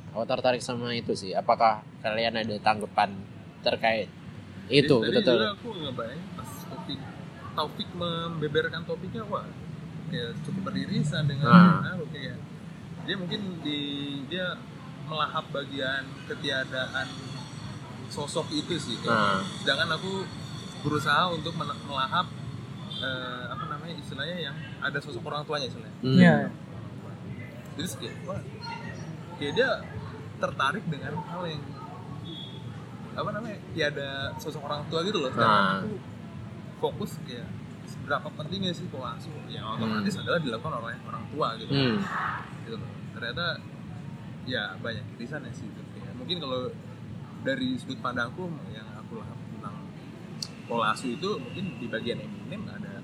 Aku tertarik sama itu sih. Apakah kalian ada tanggapan terkait itu Jadi betul? juga aku ngebayang pas topik Taufik membeberkan topiknya wah kayak cukup beririsan dengan Ah. nah, kayak dia mungkin di dia melahap bagian ketiadaan sosok itu sih kayak. Nah. sedangkan aku berusaha untuk melahap eh, apa namanya istilahnya yang ada sosok orang tuanya istilahnya Hmm. Iya. jadi kayak wah kayak dia tertarik dengan hal yang apa namanya tiada sosok orang tua gitu loh sedangkan Nah. aku fokus kayak seberapa pentingnya sih pola asuh yang otomatis adalah dilakukan oleh orang tua gitu Hmm. gitu loh ternyata ya banyak irisan ya sih. Ya, mungkin kalau dari sudut pandangku yang aku lihat tentang pola asuh itu mungkin di bagian Eminem ada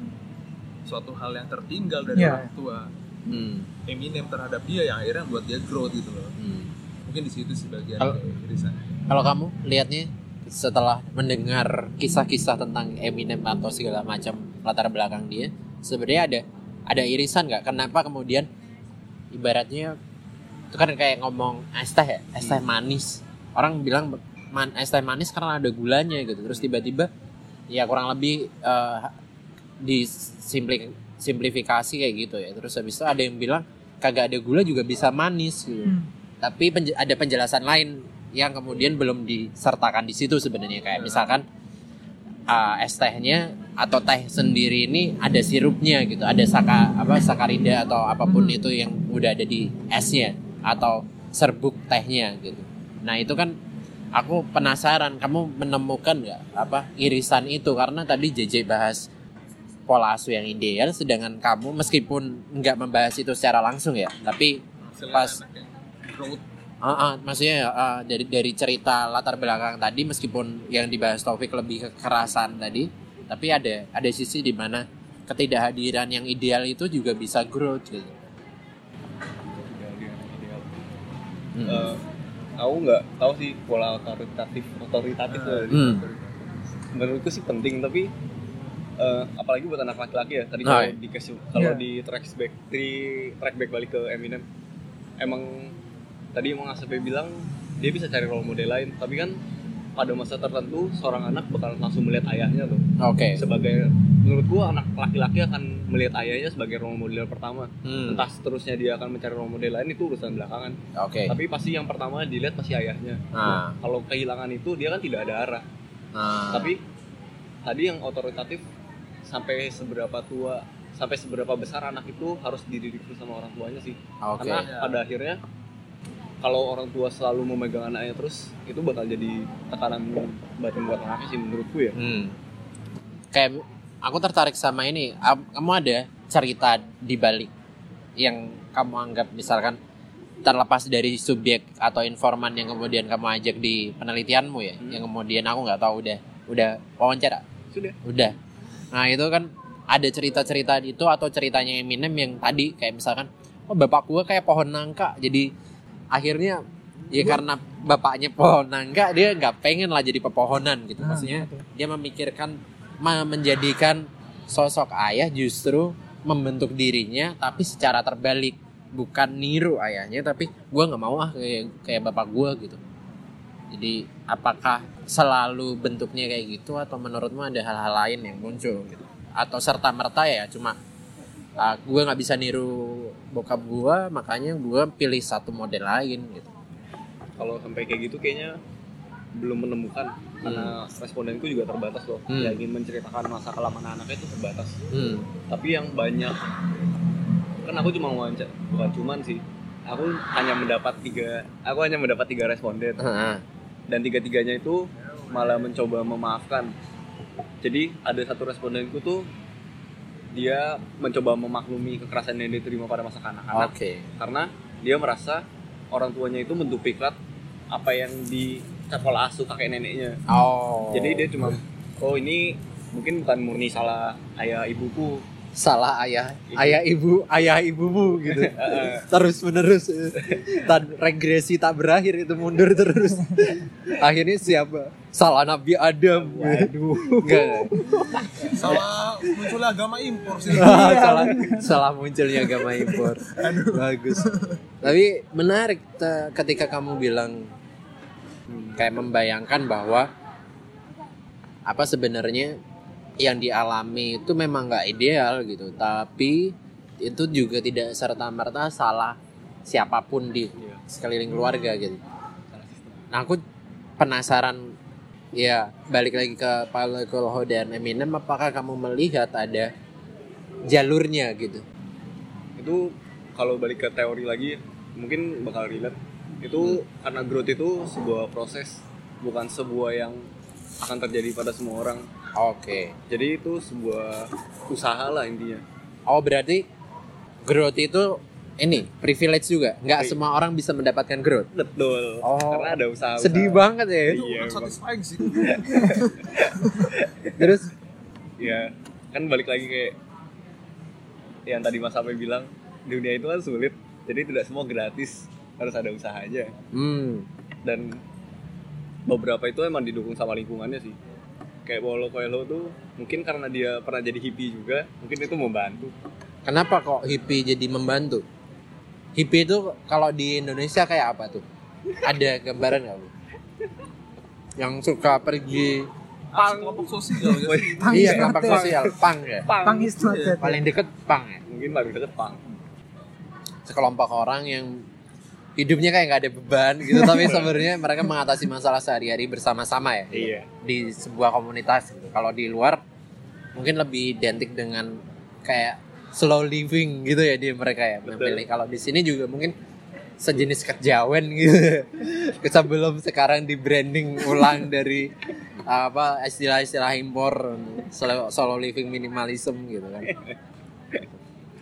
suatu hal yang tertinggal dari Iya. orang tua Hmm. Eminem terhadap dia yang akhirnya buat dia growth gitu loh Hmm. mungkin di situ sih bagian Kalau- irisan Kalau kamu lihatnya setelah mendengar kisah-kisah tentang Eminem atau segala macam latar belakang dia, sebenarnya ada ada irisan nggak? Kenapa kemudian ibaratnya itu kan kayak ngomong es teh ya, es teh manis. Orang bilang man, es teh manis karena ada gulanya gitu. Terus tiba-tiba ya kurang lebih eh, disimpli- simplifikasi kayak gitu ya. Terus habis itu ada yang bilang kagak ada gula juga bisa manis gitu Hmm. tapi penje- ada penjelasan lain yang kemudian belum disertakan di situ sebenarnya kayak misalkan uh, es tehnya atau teh sendiri ini ada sirupnya gitu ada saka apa sakarida atau apa pun Hmm. itu yang udah ada di esnya atau serbuk tehnya gitu. Nah itu kan aku penasaran kamu menemukan nggak apa irisan itu? Karena tadi JJ bahas pola asuh yang ideal sedangkan kamu meskipun nggak membahas itu secara langsung ya tapi Hasilnya Pas- Ah, ah, maksudnya ah, dari dari cerita latar belakang tadi meskipun yang dibahas Taufik lebih kekerasan tadi, tapi ada ada sisi di mana ketidakhadiran yang ideal itu juga bisa growth gitu. Ideal, ideal, ideal. Hmm. Eh, aku nggak tahu sih pola otoritatif otoritatif tuh. Hmm. menurutku sih penting tapi eh, apalagi buat anak laki-laki ya tadi Nah, kalau dikasih kalau Iya. di track back di track back balik ke Eminem emang tadi emang Asep bilang dia bisa cari role model lain tapi kan pada masa tertentu seorang anak bakal langsung melihat ayahnya tuh Oke. sebagai menurut gua anak laki-laki akan melihat ayahnya sebagai role model pertama Hmm. entah seterusnya dia akan mencari role model lain itu urusan belakangan Oke. tapi pasti yang pertama dilihat pasti ayahnya Nah. kalau kehilangan itu dia kan tidak ada arah Nah. tapi tadi yang otoritatif sampai seberapa tua sampai seberapa besar anak itu harus dididik sama orang tuanya sih Oke. karena Ya. pada akhirnya kalau orang tua selalu memegang anaknya terus itu bakal jadi tekanan batin buat anaknya sih menurutku ya Hmm. Kayak aku tertarik sama ini. Am- Kamu ada cerita di balik yang kamu anggap misalkan terlepas dari subjek atau informan yang kemudian kamu ajak di penelitianmu ya, Hmm. yang kemudian aku nggak tahu udah udah wawancara, sudah udah. Nah itu kan ada cerita-cerita itu atau ceritanya Eminem yang tadi kayak misalkan, oh bapak gua kayak pohon nangka, jadi akhirnya ya karena bapaknya pohon nangka dia nggak pengen lah jadi pepohonan gitu, Nah, maksudnya gitu. dia memikirkan menjadikan sosok ayah justru membentuk dirinya tapi secara terbalik. Bukan niru ayahnya tapi gua nggak mau ah kayak kayak bapak gua gitu. Jadi apakah selalu bentuknya kayak gitu atau menurutmu ada hal-hal lain yang muncul gitu? Atau serta merta ya cuma ah, gua nggak bisa niru bokap gua makanya gua pilih satu model lain gitu. Kalau sampai kayak gitu kayaknya belum menemukan karena respondenku juga terbatas loh. Hmm. yang ingin menceritakan masa kelam anak-anaknya itu terbatas. Hmm. tapi yang banyak kan aku cuma wawancara bukan cuman sih. Aku hanya mendapat tiga aku hanya mendapat tiga responden. Ah, dan tiga tiganya itu malah mencoba memaafkan. Jadi ada satu respondenku tuh dia mencoba memaklumi kekerasan yang diterima pada masa kanak-kanak. Oke. Karena dia merasa orang tuanya itu menduplikat apa yang di sekolah asuh kakek neneknya. Oh. Jadi dia cuma oh ini mungkin bukan murni salah ayah ibuku. Salah ayah Ibu. ayah ibu ayah ibumu gitu. Terus menerus. Tan regresi tak berakhir itu mundur terus. Akhirnya siapa salah Nabi Adam. Waduh. Enggak salah munculnya agama impor sih. Salah salah munculnya agama impor. Bagus. Tapi menarik ketika kamu bilang hmm, kayak membayangkan bahwa apa sebenarnya yang dialami itu memang nggak ideal gitu. Tapi itu juga tidak serta merta salah siapa pun di Iya. sekeliling keluarga gitu. Nah aku penasaran ya balik lagi ke Paulo Coelho dan Eminem apakah kamu melihat ada jalurnya gitu itu kalau balik ke teori lagi mungkin bakal relate itu karena growth itu sebuah proses bukan sebuah yang akan terjadi pada semua orang Oke. Jadi itu sebuah usaha lah intinya. Oh berarti growth itu ini privilege juga. Nggak Pri- semua orang bisa mendapatkan growth. Betul. Oh. Karena ada usaha. Sedih banget ya. itu Iya, bukan Bang. satisfying sih Terus Ya, kan balik lagi kayak yang tadi Mas Ape bilang, dunia itu kan sulit. Jadi tidak semua gratis, harus ada usaha aja. hmm, Dan beberapa itu emang didukung sama lingkungannya sih. Kayak Paulo Coelho tuh mungkin karena dia pernah jadi hippie juga, mungkin itu membantu. kenapa kok hippie jadi membantu? Hippie itu kalau di Indonesia kayak apa tuh? Ada gambaran nggak bu? Yang suka pergi Pang. kelompok sosial ya sih Pang iya kelompok sosial pang ya Pang is not dead. paling deket pang ya Mungkin paling deket pang. sekelompok orang yang hidupnya kayak nggak ada beban gitu tapi sebenarnya mereka mengatasi masalah sehari-hari bersama-sama ya Iya. di sebuah komunitas gitu. Kalau di luar mungkin lebih identik dengan kayak slow living gitu ya di mereka ya memilih. Kalau di sini juga mungkin sejenis kejawen gitu. Sebelum sekarang di branding ulang dari apa istilah-istilah impor slow, slow living minimalism gitu kan.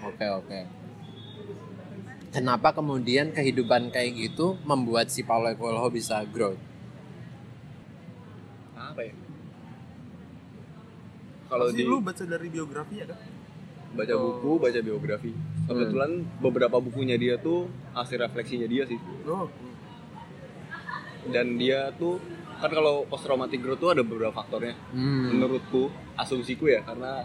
Oke oke. Kenapa kemudian kehidupan kayak gitu membuat si Paulo Coelho bisa grow? Apa ya? Kalau di lu baca dari biografi ya kan baca buku, baca biografi. Kebetulan beberapa bukunya dia tuh hasil refleksinya dia sih. oh Dan dia tuh kan kalau post traumatic growth tuh ada beberapa faktornya. Hmm. Menurutku, asumsiku ya karena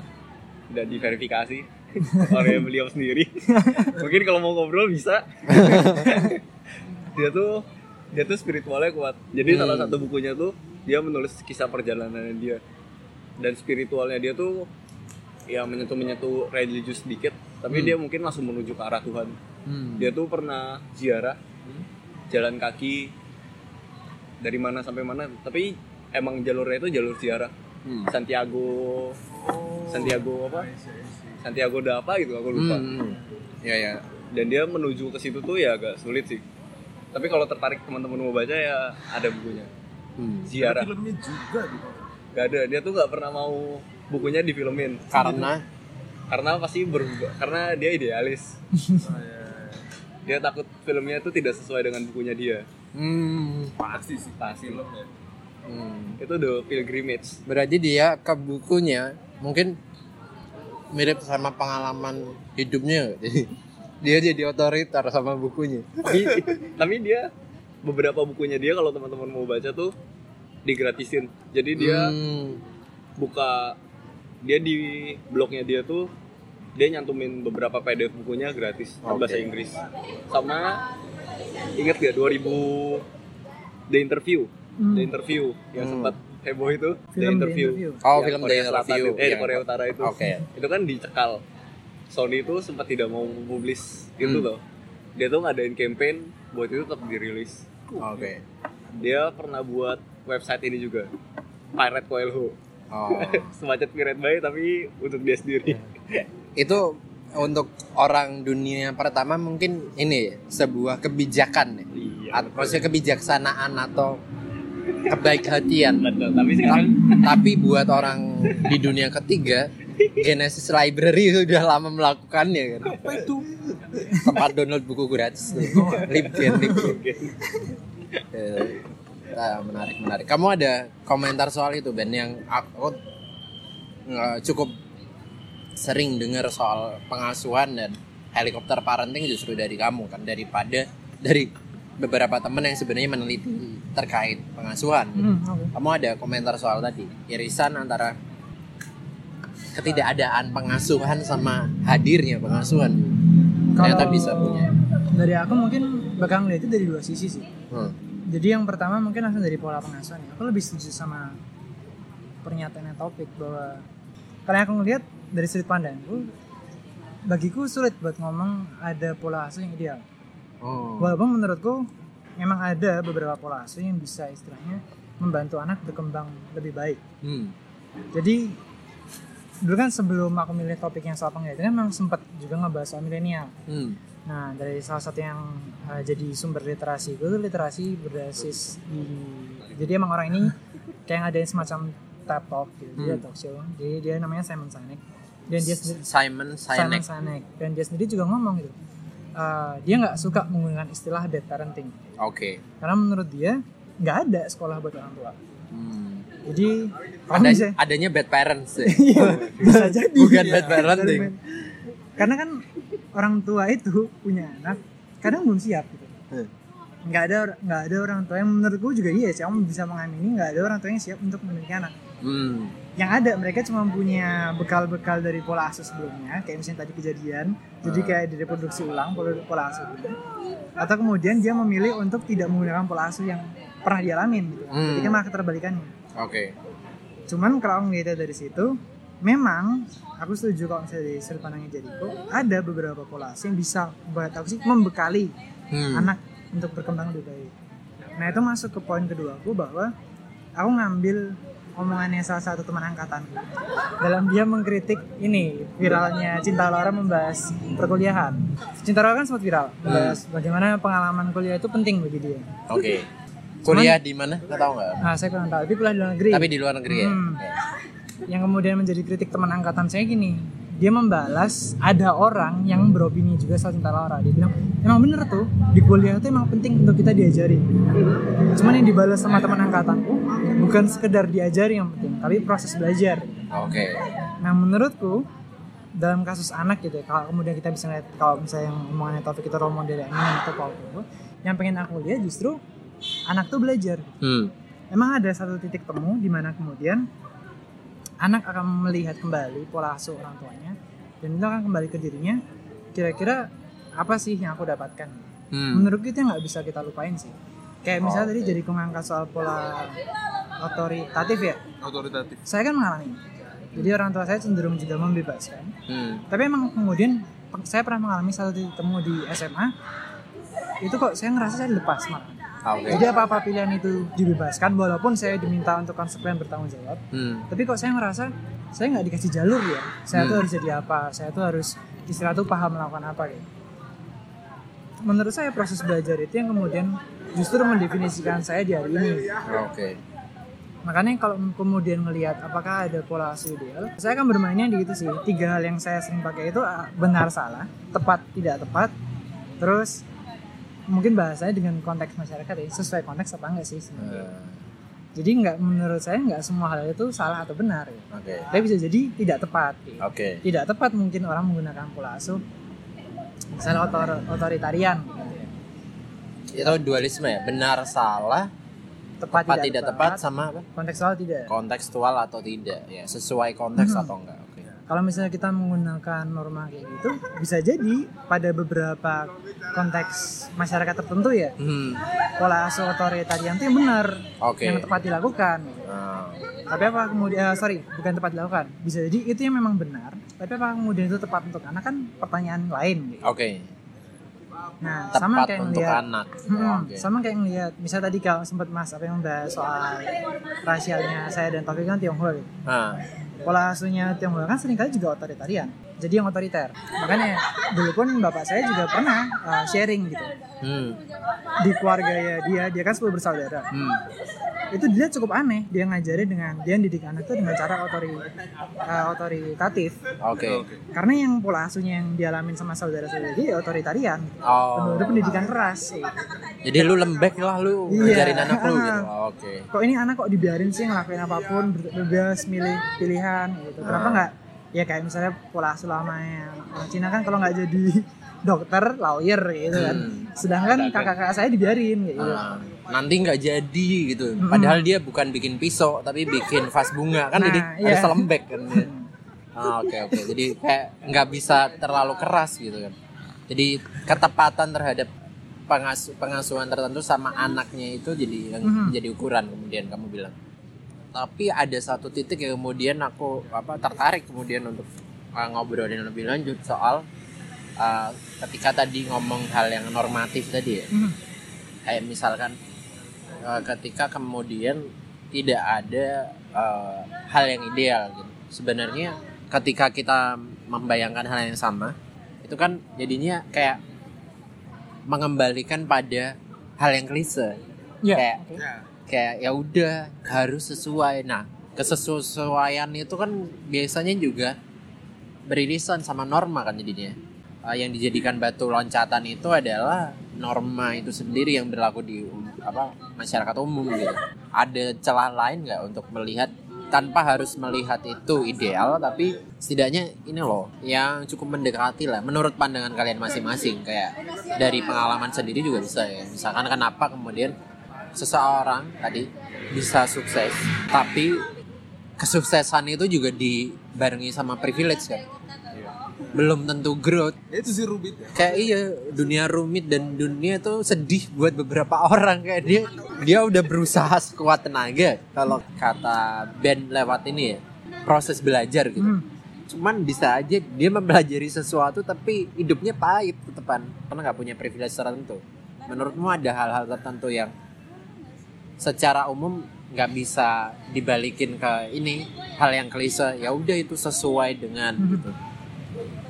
udah diverifikasi oleh beliau sendiri. Mungkin kalau mau ngobrol bisa. dia tuh dia tuh spiritualnya kuat. Jadi Hmm. salah satu bukunya tuh dia menulis kisah perjalanannya dia. Dan spiritualnya dia tuh ya menyentuh menyentuh religius sedikit, tapi Hmm. dia mungkin langsung menuju ke arah Tuhan. Hmm. Dia tuh pernah ziarah jalan kaki dari mana sampai mana, tapi emang jalurnya itu jalur ziarah. Hmm. Santiago oh Santiago apa? I see, I see. Santiago da apa gitu aku lupa. Hmm. Ya ya. Dan dia menuju ke situ tuh ya agak sulit sih. Tapi kalau tertarik teman-teman mau baca ya ada bukunya. Hmm. Ada Ziarah. filmnya juga gitu Gak ada, dia tuh gak pernah mau bukunya difilmin Karena karena pasti berubah karena dia idealis. oh, ya, ya. Dia takut filmnya itu tidak sesuai dengan bukunya dia. hmm. pasti sih Pasti. film ya Hmm. Itu The Pilgrimage. berarti dia ke bukunya mungkin mirip sama pengalaman hidupnya jadi dia jadi otoriter sama bukunya. tapi, tapi dia beberapa bukunya dia kalau teman-teman mau baca tuh digratisin. Jadi dia Hmm. buka dia di blognya dia tuh dia nyantumin beberapa PDF bukunya gratis Oke. bahasa Inggris sama inget gak 2000 The Interview Hmm. The Interview yang Hmm. sempat heboh itu The Film The Interview, Interview. Oh, Yang film The Korea Selatan Interview. itu- eh Iya. Korea Utara itu Oke. itu kan dicekal Sony itu sempat tidak mau publis itu Hmm. loh dia tuh ngadain campaign buat itu tetap dirilis Oke. dia pernah buat website ini juga Pirate Coelho Oh. semacam Pirate Bay tapi untuk dia sendiri Itu untuk orang dunia pertama mungkin ini sebuah kebijakan ya. iya At- Maksudnya kebijaksanaan atau kebaik-hatian. betul tapi sekarang Tapi buat orang di dunia ketiga, Genesis Library sudah lama melakukannya kan. apa itu Tempat download buku gratis tuh. Libgen, Libgen. Eh, ah, menarik, menarik. Kamu ada komentar soal itu Ben yang aku eh, cukup sering dengar soal pengasuhan dan helikopter parenting justru dari kamu kan daripada dari beberapa teman yang sebenarnya meneliti terkait pengasuhan. Hmm, oke. Kamu ada komentar soal tadi irisan antara ketidakadaan pengasuhan sama hadirnya pengasuhan. Ternyata bisa punya. Dari aku mungkin bakal itu dari dua sisi sih. Hmm. Jadi yang pertama mungkin langsung dari pola pengasuhan ya. Aku lebih setuju sama pernyataannya topik bahwa yang aku ngeliat dari sudut pandangku, bagiku sulit buat ngomong ada pola asuh yang ideal. Oh. Walaupun menurutku memang ada beberapa pola asuh yang bisa istilahnya membantu anak berkembang lebih baik. Hmm. Jadi dulu kan sebelum aku milih topik yang soal penglihatan memang sempat juga ngebahas soal milenial. Hmm. Nah, dari salah satu yang uh, jadi sumber literasi gue tuh literasi berbasis di jadi emang orang ini kayak ngadain semacam TED Talk gitu dia Hmm. talk show jadi dia namanya Simon Sinek dan dia sendiri Simon Simon Sinek. Sinek dan dia sendiri juga ngomong gitu eh, dia nggak suka menggunakan istilah bad parenting Oke. karena menurut dia nggak ada sekolah buat orang tua Hmm. jadi Ada, bisa adanya bad parents. ya? Iya, bisa jadi Bukan Iya. bad parenting. karena kan orang tua itu punya anak kadang belum siap gitu Hmm. nggak ada nggak ada orang tua yang menurutku juga iya sih kamu bisa mengamini nggak ada orang tua yang siap untuk memiliki anak Hmm. yang ada mereka cuma punya bekal-bekal dari pola asuh sebelumnya kayak misalnya tadi kejadian jadi Hmm. kayak direproduksi ulang pola pola asuh itu atau kemudian dia memilih untuk tidak menggunakan pola asuh yang pernah dialamin gitu Hmm. jadi kan malah keterbalikannya Oke. cuman kalau ngeliatnya dari situ memang aku setuju kalau misalnya dari sudut pandangnya Jericho ada beberapa pola asuh yang bisa buat aku sih membekali Hmm. anak untuk berkembang lebih baik nah itu masuk ke poin kedua aku bahwa aku ngambil omongannya salah satu teman angkatanku dalam dia mengkritik ini viralnya Cinta Laura membahas perkuliahan Cinta Laura kan sempat viral membahas bagaimana pengalaman kuliah itu penting bagi dia Oke. Kuliah di mana? Nggak tahu nggak? nah saya kurang tahu tapi kuliah di luar negeri Tapi di luar negeri ya. Yang kemudian menjadi kritik teman angkatan saya gini dia membalas ada orang yang beropini juga soal cinta Laura dia bilang emang bener tuh di kuliah itu emang penting untuk kita diajari cuman yang dibalas sama teman angkatanku bukan sekedar diajari yang penting tapi proses belajar Oke. nah menurutku dalam kasus anak gitu ya kalau kemudian kita bisa lihat kalau misalnya yang omongannya topik itu role model yang ini atau Paul yang pengen aku lihat justru anak tuh belajar Hmm. Emang ada satu titik temu di mana kemudian anak akan melihat kembali pola asuh orang tuanya dan itu akan kembali ke dirinya. Kira-kira apa sih yang aku dapatkan? Hmm. Menurut kita nggak bisa kita lupain sih. Kayak misalnya tadi Oke. jadi ngangkat soal pola otoritatif ya. otoritatif Saya kan mengalami. Jadi orang tua saya cenderung juga membebaskan. Hmm. Tapi emang kemudian saya pernah mengalami satu titik temu di SMA. Itu kok saya ngerasa saya dilepas malah. Oke. Jadi apa-apa pilihan itu dibebaskan walaupun saya diminta untuk konsekuen bertanggung jawab. Hmm. Tapi kok saya ngerasa saya nggak dikasih jalur ya. Saya tuh Hmm. harus jadi apa? Saya tuh harus istilah tuh paham melakukan apa gitu. Menurut saya proses belajar itu yang kemudian justru mendefinisikan saya di hari ini. Oke. Makanya kalau kemudian melihat apakah ada pola ideal, saya akan bermainnya di itu sih. Tiga hal yang saya sering pakai itu ah, benar salah, tepat tidak tepat, terus mungkin bahasanya dengan konteks masyarakat ya sesuai konteks apa enggak sih sebenarnya. Eh, Jadi nggak menurut saya nggak semua hal itu salah atau benar. Ya. Oke. Tapi bisa jadi tidak tepat. gitu. Oke. Tidak tepat mungkin orang menggunakan pola asuh misalnya otor otoritarian gitu ya. Itu dualisme ya. Benar salah, Tepat, tepat tidak tepat sama apa? kontekstual tidak. Kontekstual atau tidak ya. Sesuai konteks Hmm. atau enggak. Kalau misalnya kita menggunakan norma kayak gitu, bisa jadi pada beberapa konteks masyarakat tertentu ya, Hmm. pola asuh otoritarian itu yang benar, Oke. yang tepat dilakukan. Ah. Tapi apa kemudian, eh, sorry, bukan tepat dilakukan. Bisa jadi itu yang memang benar, tapi apa kemudian itu tepat untuk anak kan pertanyaan lain. gitu. Oke. Nah, sama Tepat kayak untuk ngeliat, anak. Hmm, Oke. sama kayak ngeliat, misal tadi kalau sempat mas apa yang membahas soal rasialnya saya dan Taufik kan Tionghoa gitu. Ah. Pola asuhnya Tionghoa kan sering kali juga otoritarian jadi yang otoriter makanya dulu pun bapak saya juga pernah uh, sharing gitu Hmm. di keluarga ya dia dia kan sepuluh bersaudara Hmm. itu dilihat cukup aneh dia ngajari dengan dia didik anak itu dengan cara otori uh, otoritatif Oke. karena yang pola asuhnya yang dialamin sama saudara-saudara dia ya otoritarian Oh. pendidikan keras. Jadi lu lembek lah lu Iya. ngajarin anak lu gitu. Oh, Oke. kok ini anak kok dibiarin sih ngelakuin apa pun bebas milih pilihan gitu kenapa Ah. nggak ya kayak misalnya pola asuh lamanya orang Cina kan kalau nggak jadi dokter lawyer gitu kan Hmm. sedangkan kakak-kakak saya dibiarin gitu Ah, nanti nggak jadi gitu. Padahal dia bukan bikin pisau tapi bikin vas bunga kan Nah, jadi iya. harus lembek kan. Ah, Oke oke. Jadi kayak nggak bisa terlalu keras gitu kan. Jadi ketepatan terhadap pengasu pengasuhan tertentu sama anaknya itu jadi yang Mhm. jadi ukuran kemudian kamu bilang. Tapi ada satu titik yang kemudian aku apa tertarik kemudian untuk uh, ngobrolin lebih lanjut soal uh, ketika tadi ngomong hal yang normatif tadi ya Mhm. kayak misalkan uh, ketika kemudian tidak ada uh, hal yang ideal gitu sebenarnya ketika kita membayangkan hal yang sama itu kan jadinya kayak mengembalikan pada hal yang klise Iya. kayak oke. Ya kayak ya udah harus sesuai. Nah kesesuaian itu kan biasanya juga beririsan sama norma kan jadinya. Eh, yang dijadikan batu loncatan itu adalah norma itu sendiri yang berlaku di um- apa masyarakat umum gitu. Ada celah lain nggak untuk melihat tanpa harus melihat itu ideal tapi setidaknya ini loh yang cukup mendekati lah menurut pandangan kalian masing-masing kayak dari pengalaman sendiri juga bisa ya. Misalkan kenapa kemudian seseorang tadi bisa sukses tapi kesuksesan itu juga dibarengi sama privilege kan? Belum tentu growth. Ya, itu sih rubit ya. Kayak iya dunia rumit dan dunia tuh sedih buat beberapa orang. Kayak dia dia udah berusaha sekuat tenaga kalau kata Ben lewat ini ya proses belajar gitu. Hmm. cuman bisa aja dia mempelajari sesuatu tapi hidupnya pahit tetepan. Karena nggak punya privilege tertentu. Menurutmu ada hal-hal tertentu yang secara umum nggak bisa dibalikin ke ini hal yang klise ya udah itu sesuai dengan gitu.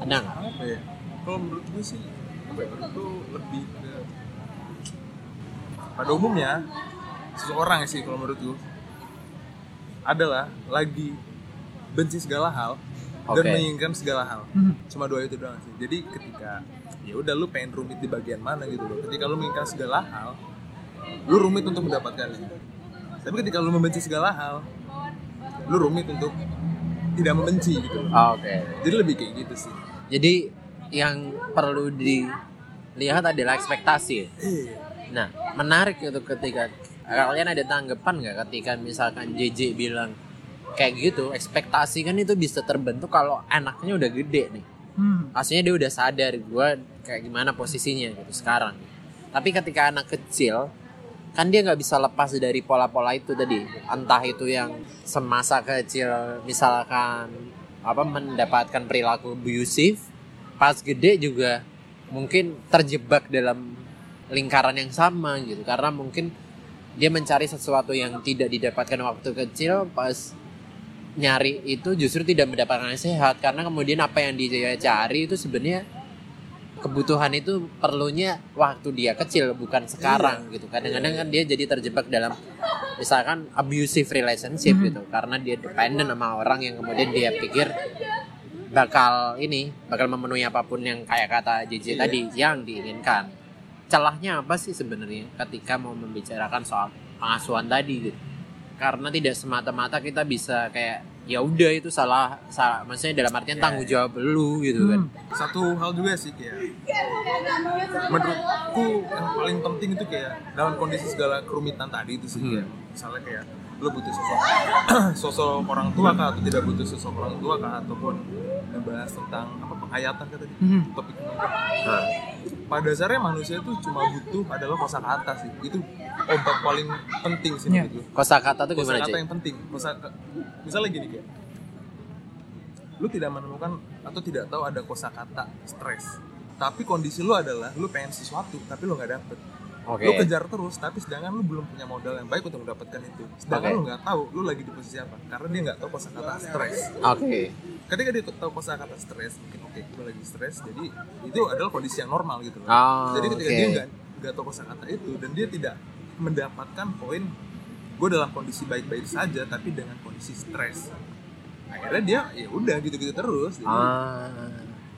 Ada nggak? Ya kalau menurut gue sih apa ya itu lebih ke pada umumnya seseorang sih kalau menurut gue adalah lagi benci segala hal dan Oke. menginginkan segala hal. Hmm. cuma dua itu doang sih. Jadi ketika ya udah lu pengen rumit di bagian mana gitu loh. Ketika lu menginginkan segala hal lu rumit untuk mendapatkannya tapi ketika lu membenci segala hal lu rumit untuk tidak membenci gitu loh oke jadi lebih kayak gitu sih Jadi yang perlu dilihat adalah ekspektasi. Iya. Nah, menarik itu ketika kalian ada tanggapan nggak ketika misalkan JJ bilang kayak gitu, ekspektasi kan itu bisa terbentuk kalau anaknya udah gede nih. Hmm. Aslinya dia udah sadar gue kayak gimana posisinya gitu sekarang. Tapi ketika anak kecil kan dia nggak bisa lepas dari pola-pola itu tadi. Entah itu yang semasa kecil misalkan apa mendapatkan perilaku abusive, pas gede juga mungkin terjebak dalam lingkaran yang sama gitu. Karena mungkin dia mencari sesuatu yang tidak didapatkan waktu kecil pas nyari itu justru tidak mendapatkan sehat karena kemudian apa yang dia cari itu sebenarnya kebutuhan itu perlunya waktu dia kecil bukan sekarang gitu. Kadang-kadang kan dia jadi terjebak dalam misalkan abusive relationship gitu. Karena dia dependent sama orang yang kemudian dia pikir bakal ini bakal memenuhi apa pun yang kayak kata JJ tadi yang diinginkan. Celahnya apa sih sebenarnya ketika mau membicarakan soal pengasuhan tadi gitu? Karena tidak semata-mata kita bisa kayak ya udah itu salah salah maksudnya dalam artian tanggung jawab lu gitu kan. Satu hal juga sih kayak menurutku yang paling penting itu kayak dalam kondisi segala kerumitan tadi itu sih Hmm. kayak misalnya kayak lu butuh sosok sosok orang tua kah atau tidak butuh sosok orang tua kah ataupun ngebahas tentang apa penghayatan kata dia Hmm. topik Nah, pada dasarnya manusia tuh cuma butuh adalah kosakata sih. Itu obat paling penting sih menurut gue kosakata tuh gimana kosakata sih yang penting. Kosa misalnya gini kayak lu tidak menemukan atau tidak tahu ada kosakata stres. Tapi kondisi lu adalah lu pengen sesuatu tapi lu nggak dapet oke. Lu kejar terus tapi sedangkan lu belum punya modal yang baik untuk mendapatkan itu. Sedangkan Oke. lu nggak tahu lu lagi di posisi apa karena dia nggak tahu kosakata stres. Oke. Ketika dia tahu kosakata stres mungkin oke gue lagi stres jadi itu adalah kondisi yang normal gitu loh. Oh, jadi ketika oke. dia nggak nggak tahu kosakata itu dan dia tidak mendapatkan poin gue dalam kondisi baik-baik saja tapi dengan kondisi stres. Akhirnya dia ya udah gitu-gitu terus. Jadi, ah.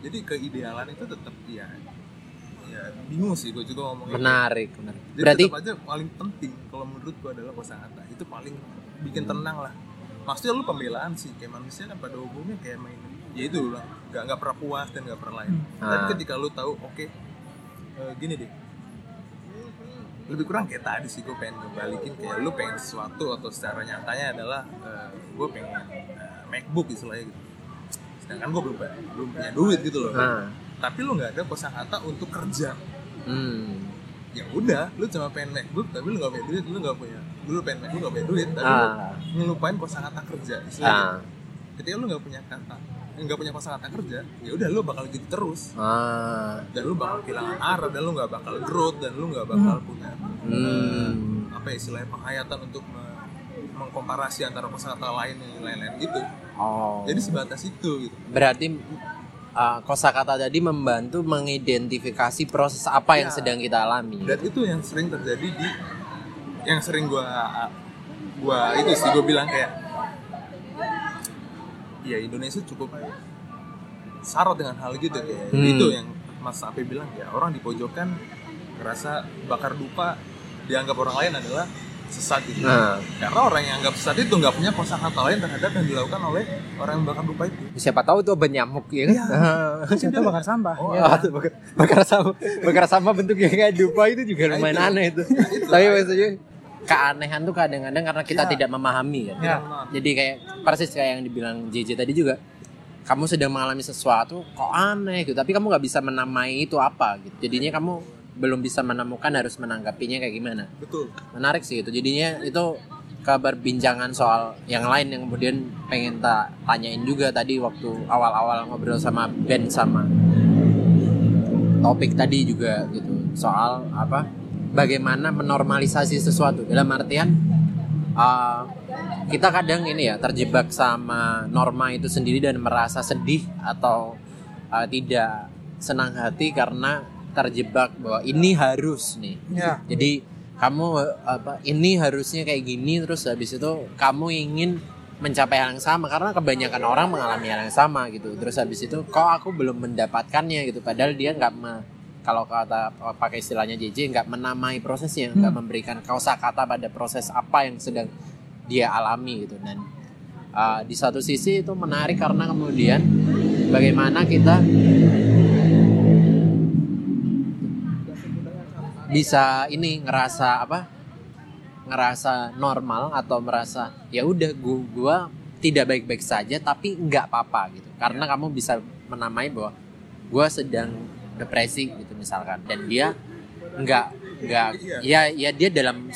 jadi keidealan itu tetap ya ya bingung sih gue juga ngomongnya. Menarik menarik. Jadi berarti tetap aja paling penting kalau menurut gue adalah kosakata itu paling bikin tenang lah. Maksudnya lu pembelaan sih kayak manusia kan pada umumnya kayak main. Ya itu lah. Nggak nggak pernah puas dan nggak pernah lain. Hmm. tapi Ah. ketika lu tahu oke eh, gini deh. Lebih kurang kayak tadi sih gue pengen ngebalikin kayak lu pengen sesuatu atau secara nyatanya adalah gue pengen eh, MacBook istilahnya gitu. Sedangkan gue belum belum punya duit gitu loh. Nah tapi lu nggak ada kosakata untuk kerja. Hmm. Ya udah lu cuma pengen MacBook tapi lu nggak punya duit lu nggak punya lu pengen MacBook nggak punya duit tapi lu ah. ngelupain kosakata kerja istilahnya. Ah. Ketika lu nggak punya kata nggak punya kosakata kerja ya udah lu bakal gitu terus. Ah. Dan lu bakal kehilangan arah dan lu nggak bakal growth dan lu nggak bakal punya hmm. apa ya istilahnya penghayatan untuk me- mengkomparasi antara kosakata lain yang lain-lain gitu. Oh. Jadi sebatas itu gitu. Berarti uh, kosakata tadi membantu mengidentifikasi proses apa yang Ya. sedang kita alami dan itu yang sering terjadi di yang sering gua gua itu sih gua bilang kayak ya Indonesia cukup syarat dengan hal gitu kayak Hmm. itu yang Mas Ape bilang ya orang di pojokan ngerasa bakar dupa dianggap orang lain adalah sesat gitu. Nah, Karena orang yang anggap sesat itu nggak punya kosakata lain terhadap yang dilakukan oleh orang yang bakar dupa itu. siapa tahu itu obat nyamuk ya kan? Iya. Itu bakar sampah. Oh, ya. Bakar, bakar sama bakar sama bentuknya kayak dupa itu juga lumayan itu. aneh itu. Tapi maksudnya keanehan tuh kadang-kadang karena kita Ya. tidak memahami kan. Ya. Jadi kayak persis kayak yang dibilang JJ tadi juga. Kamu sedang mengalami sesuatu kok aneh gitu, tapi kamu nggak bisa menamai itu apa gitu. Jadinya kamu belum bisa menemukan harus menanggapinya kayak gimana. Betul. Menarik sih itu. Jadinya itu kabar bincangan soal yang lain yang kemudian pengen tak tanyain juga tadi waktu awal-awal ngobrol sama Ben sama topik tadi juga gitu soal apa bagaimana menormalisasi sesuatu dalam artian uh, kita kadang ini ya terjebak sama norma itu sendiri dan merasa sedih atau uh, tidak senang hati karena terjebak bahwa ini harus nih. Ya. jadi kamu apa ini harusnya kayak gini terus habis itu kamu ingin mencapai hal yang sama karena kebanyakan orang mengalami hal yang sama gitu. Terus habis itu kok aku belum mendapatkannya gitu. Padahal dia nggak kalau kata pakai istilahnya JJ nggak menamai prosesnya nggak memberikan kata pada proses apa yang sedang dia alami gitu. Dan uh, di satu sisi itu menarik karena kemudian bagaimana kita bisa ini ngerasa apa? Ngerasa normal atau merasa ya udah gua, gua tidak baik-baik saja tapi nggak apa-apa gitu. Karena kamu bisa menamai bahwa gua sedang depresi gitu misalkan. Dan dia nggak nggak ya ya dia dalam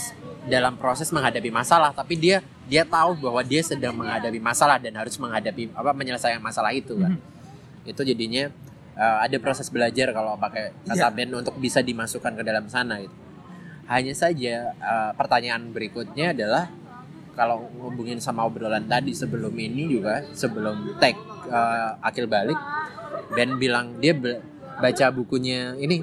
dalam proses menghadapi masalah tapi dia dia tahu bahwa dia sedang menghadapi masalah dan harus menghadapi apa menyelesaikan masalah itu kan. Itu jadinya uh, ada proses belajar kalau pakai kata Iya. Ben untuk bisa dimasukkan ke dalam sana gitu. Hanya saja uh, pertanyaan berikutnya adalah kalau ngubungin sama obrolan tadi sebelum ini juga sebelum tag uh, akil balik Ben bilang dia be- baca bukunya ini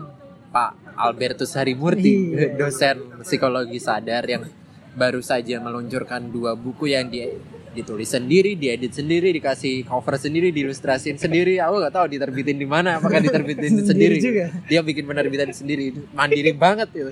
Pak Albertus Harimurti Iya. dosen psikologi sadar yang baru saja meluncurkan dua buku yang dia ditulis sendiri, diedit sendiri, dikasih cover sendiri, diilustrasiin sendiri. Aku nggak tahu diterbitin di mana, apakah diterbitin Sendiri sendiri. juga. Dia bikin penerbitan sendiri, mandiri banget gitu.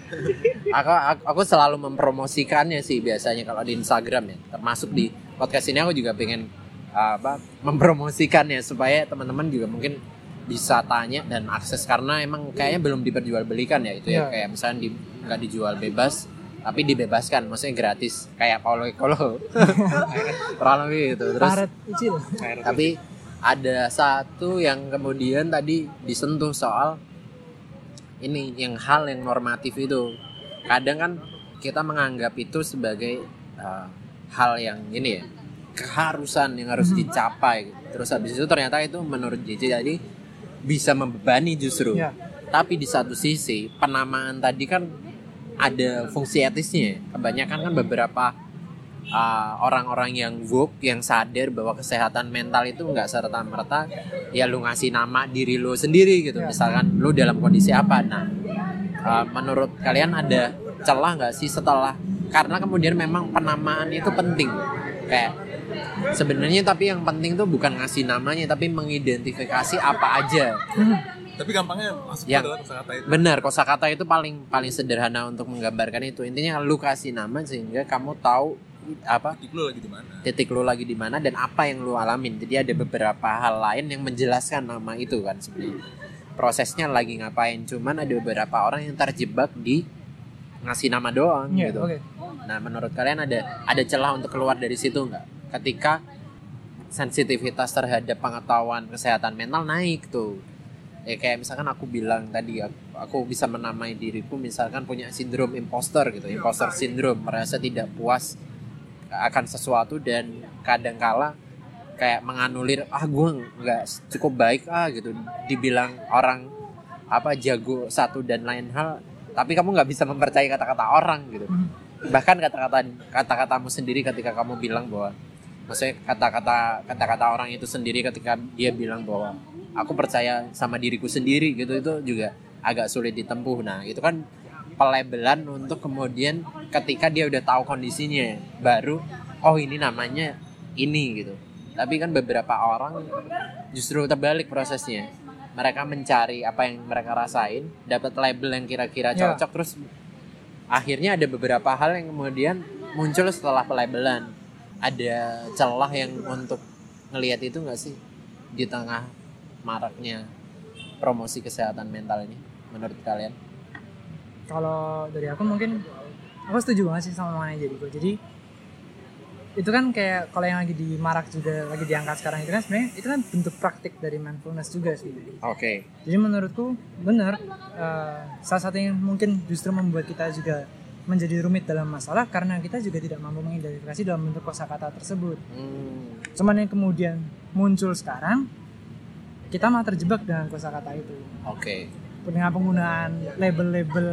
Aku, aku aku selalu mempromosikannya sih biasanya kalau di Instagram ya, termasuk di podcast ini aku juga pengen apa mempromosikannya supaya teman-teman juga mungkin bisa tanya dan akses karena emang kayaknya belum diperjualbelikan ya itu ya Iya. kayak misalnya di, nggak dijual bebas tapi dibebaskan maksudnya gratis. Kayak Paulo Ecolo kurang lebih gitu terus Karet kecil. tapi ada satu yang kemudian tadi disentuh soal ini yang hal yang normatif itu. Kadang kan kita menganggap itu sebagai uh, hal yang ini ya keharusan yang harus dicapai. Terus habis itu ternyata itu menurut JJ tadi bisa membebani justru. Ya. tapi di satu sisi penamaan tadi kan ada fungsi etisnya kebanyakan kan beberapa uh, orang-orang yang woke yang sadar bahwa kesehatan mental itu nggak serta merta ya lu ngasih nama diri lu sendiri gitu. Ya. misalkan lu dalam kondisi apa. Nah uh, menurut kalian ada celah nggak sih setelah? Karena kemudian memang penamaan itu penting. Kayak sebenarnya tapi yang penting tuh bukan ngasih namanya tapi mengidentifikasi apa aja Tapi gampangnya masuk Yang- adalah kosakata itu. Benar, kosakata itu paling paling sederhana untuk menggambarkan itu. Intinya lu kasih nama sehingga kamu tahu apa Titik lu lagi di mana? titik lu lagi di mana dan apa yang lu alamin. Jadi ada beberapa hal lain yang menjelaskan nama itu kan sebenarnya. Prosesnya lagi ngapain, cuman ada beberapa orang yang terjebak di ngasih nama doang Iya, gitu. oke. Nah, menurut kalian ada ada celah untuk keluar dari situ nggak? Ketika sensitivitas terhadap pengetahuan kesehatan mental naik tuh. Ya kayak misalkan aku bilang tadi aku, bisa menamai diriku misalkan punya sindrom imposter gitu, imposter syndrome, merasa tidak puas akan sesuatu dan kadangkala kayak menganulir ah gue nggak cukup baik ah gitu. Dibilang orang apa jago satu dan lain hal tapi kamu nggak bisa mempercayai kata-kata orang gitu. Bahkan kata-kata kata-katamu sendiri ketika kamu bilang bahwa maksudnya kata-kata kata-kata orang itu sendiri ketika dia bilang bahwa aku percaya sama diriku sendiri gitu itu juga agak sulit ditempuh nah itu kan pelabelan untuk kemudian ketika dia udah tahu kondisinya baru oh ini namanya ini gitu Tapi kan beberapa orang justru terbalik prosesnya. Mereka mencari apa yang mereka rasain, dapat label yang kira-kira Ya. cocok, terus akhirnya ada beberapa hal yang kemudian muncul setelah pelabelan. Ada celah yang untuk ngelihat itu nggak sih di tengah maraknya promosi kesehatan mental ini menurut kalian? kalau dari aku mungkin aku setuju banget sih sama omongannya jadi jadi itu kan kayak kalau yang lagi di marak juga lagi diangkat sekarang itu kan sebenarnya itu kan bentuk praktik dari mindfulness juga sih Oke. jadi menurutku benar eh, salah satu yang mungkin justru membuat kita juga menjadi rumit dalam masalah karena kita juga tidak mampu mengidentifikasi dalam bentuk kosakata tersebut Hmm, cuman yang kemudian muncul sekarang kita malah terjebak dengan kosakata itu Oke. dengan penggunaan label-label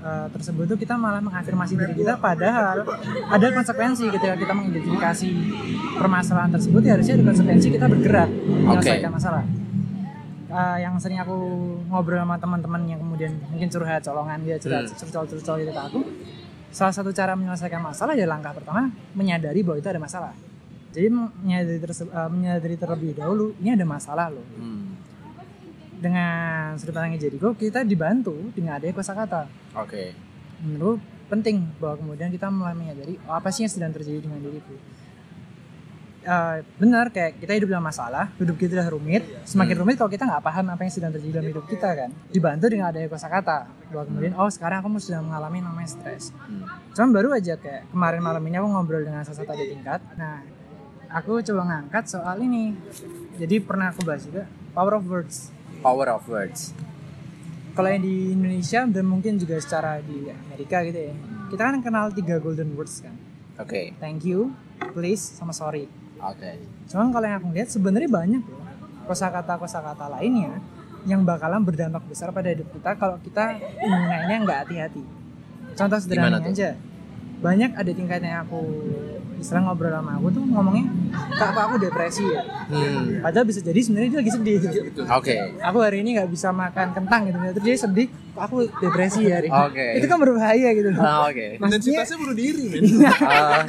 uh, tersebut tuh kita malah mengafirmasi diri kita padahal ada konsekuensi ketika kita mengidentifikasi permasalahan tersebut ya harusnya ada konsekuensi kita bergerak menyelesaikan masalah Uh, yang sering aku ngobrol sama teman-teman yang kemudian mungkin curhat colongan dia curhat Hmm. curcol-curcol gitu ke aku salah satu cara menyelesaikan masalah ya langkah pertama menyadari bahwa itu ada masalah jadi menyadari, terse- uh, menyadari terlebih dahulu ini ada masalah loh. Hmm, dengan sudut pandangnya Jericho kita dibantu dengan adanya kosakata. Oke. menurut penting bahwa kemudian kita mulai menyadari oh, apa sih yang sedang terjadi dengan diriku Eh, benar kayak kita hidup dalam masalah hidup kita udah rumit semakin rumit kalau kita nggak paham apa yang sedang terjadi dalam hidup kita kan? Dibantu dengan adanya kosakata bahwa kemudian oh sekarang aku sedang mengalami namanya stres. Hmm. cuman baru aja kayak kemarin malam ini aku ngobrol dengan salah satu adik tingkat. Nah aku coba ngangkat soal ini jadi pernah aku bahas juga power of words Power of words. kalau yang di Indonesia dan mungkin juga secara di Amerika gitu ya kita kan kenal tiga golden words kan Oke. thank you please sama sorry Oke. cuman kalau yang aku lihat sebenarnya banyak loh kosakata kosakata lainnya yang bakalan berdampak besar pada hidup kita kalau kita menggunakannya nggak hati-hati contoh sederhananya tuh? aja banyak ada tingkatnya aku istilah ngobrol sama aku tuh ngomongnya kak kak aku depresi ya Hmm. padahal bisa jadi sebenarnya dia lagi sedih Oke. aku hari ini nggak bisa makan kentang gitu terus dia sedih "Kok aku depresi ya hari ini Oke. itu kan berbahaya gitu Ah, Oke. maksudnya Intensitasnya bunuh diri, men. Ah,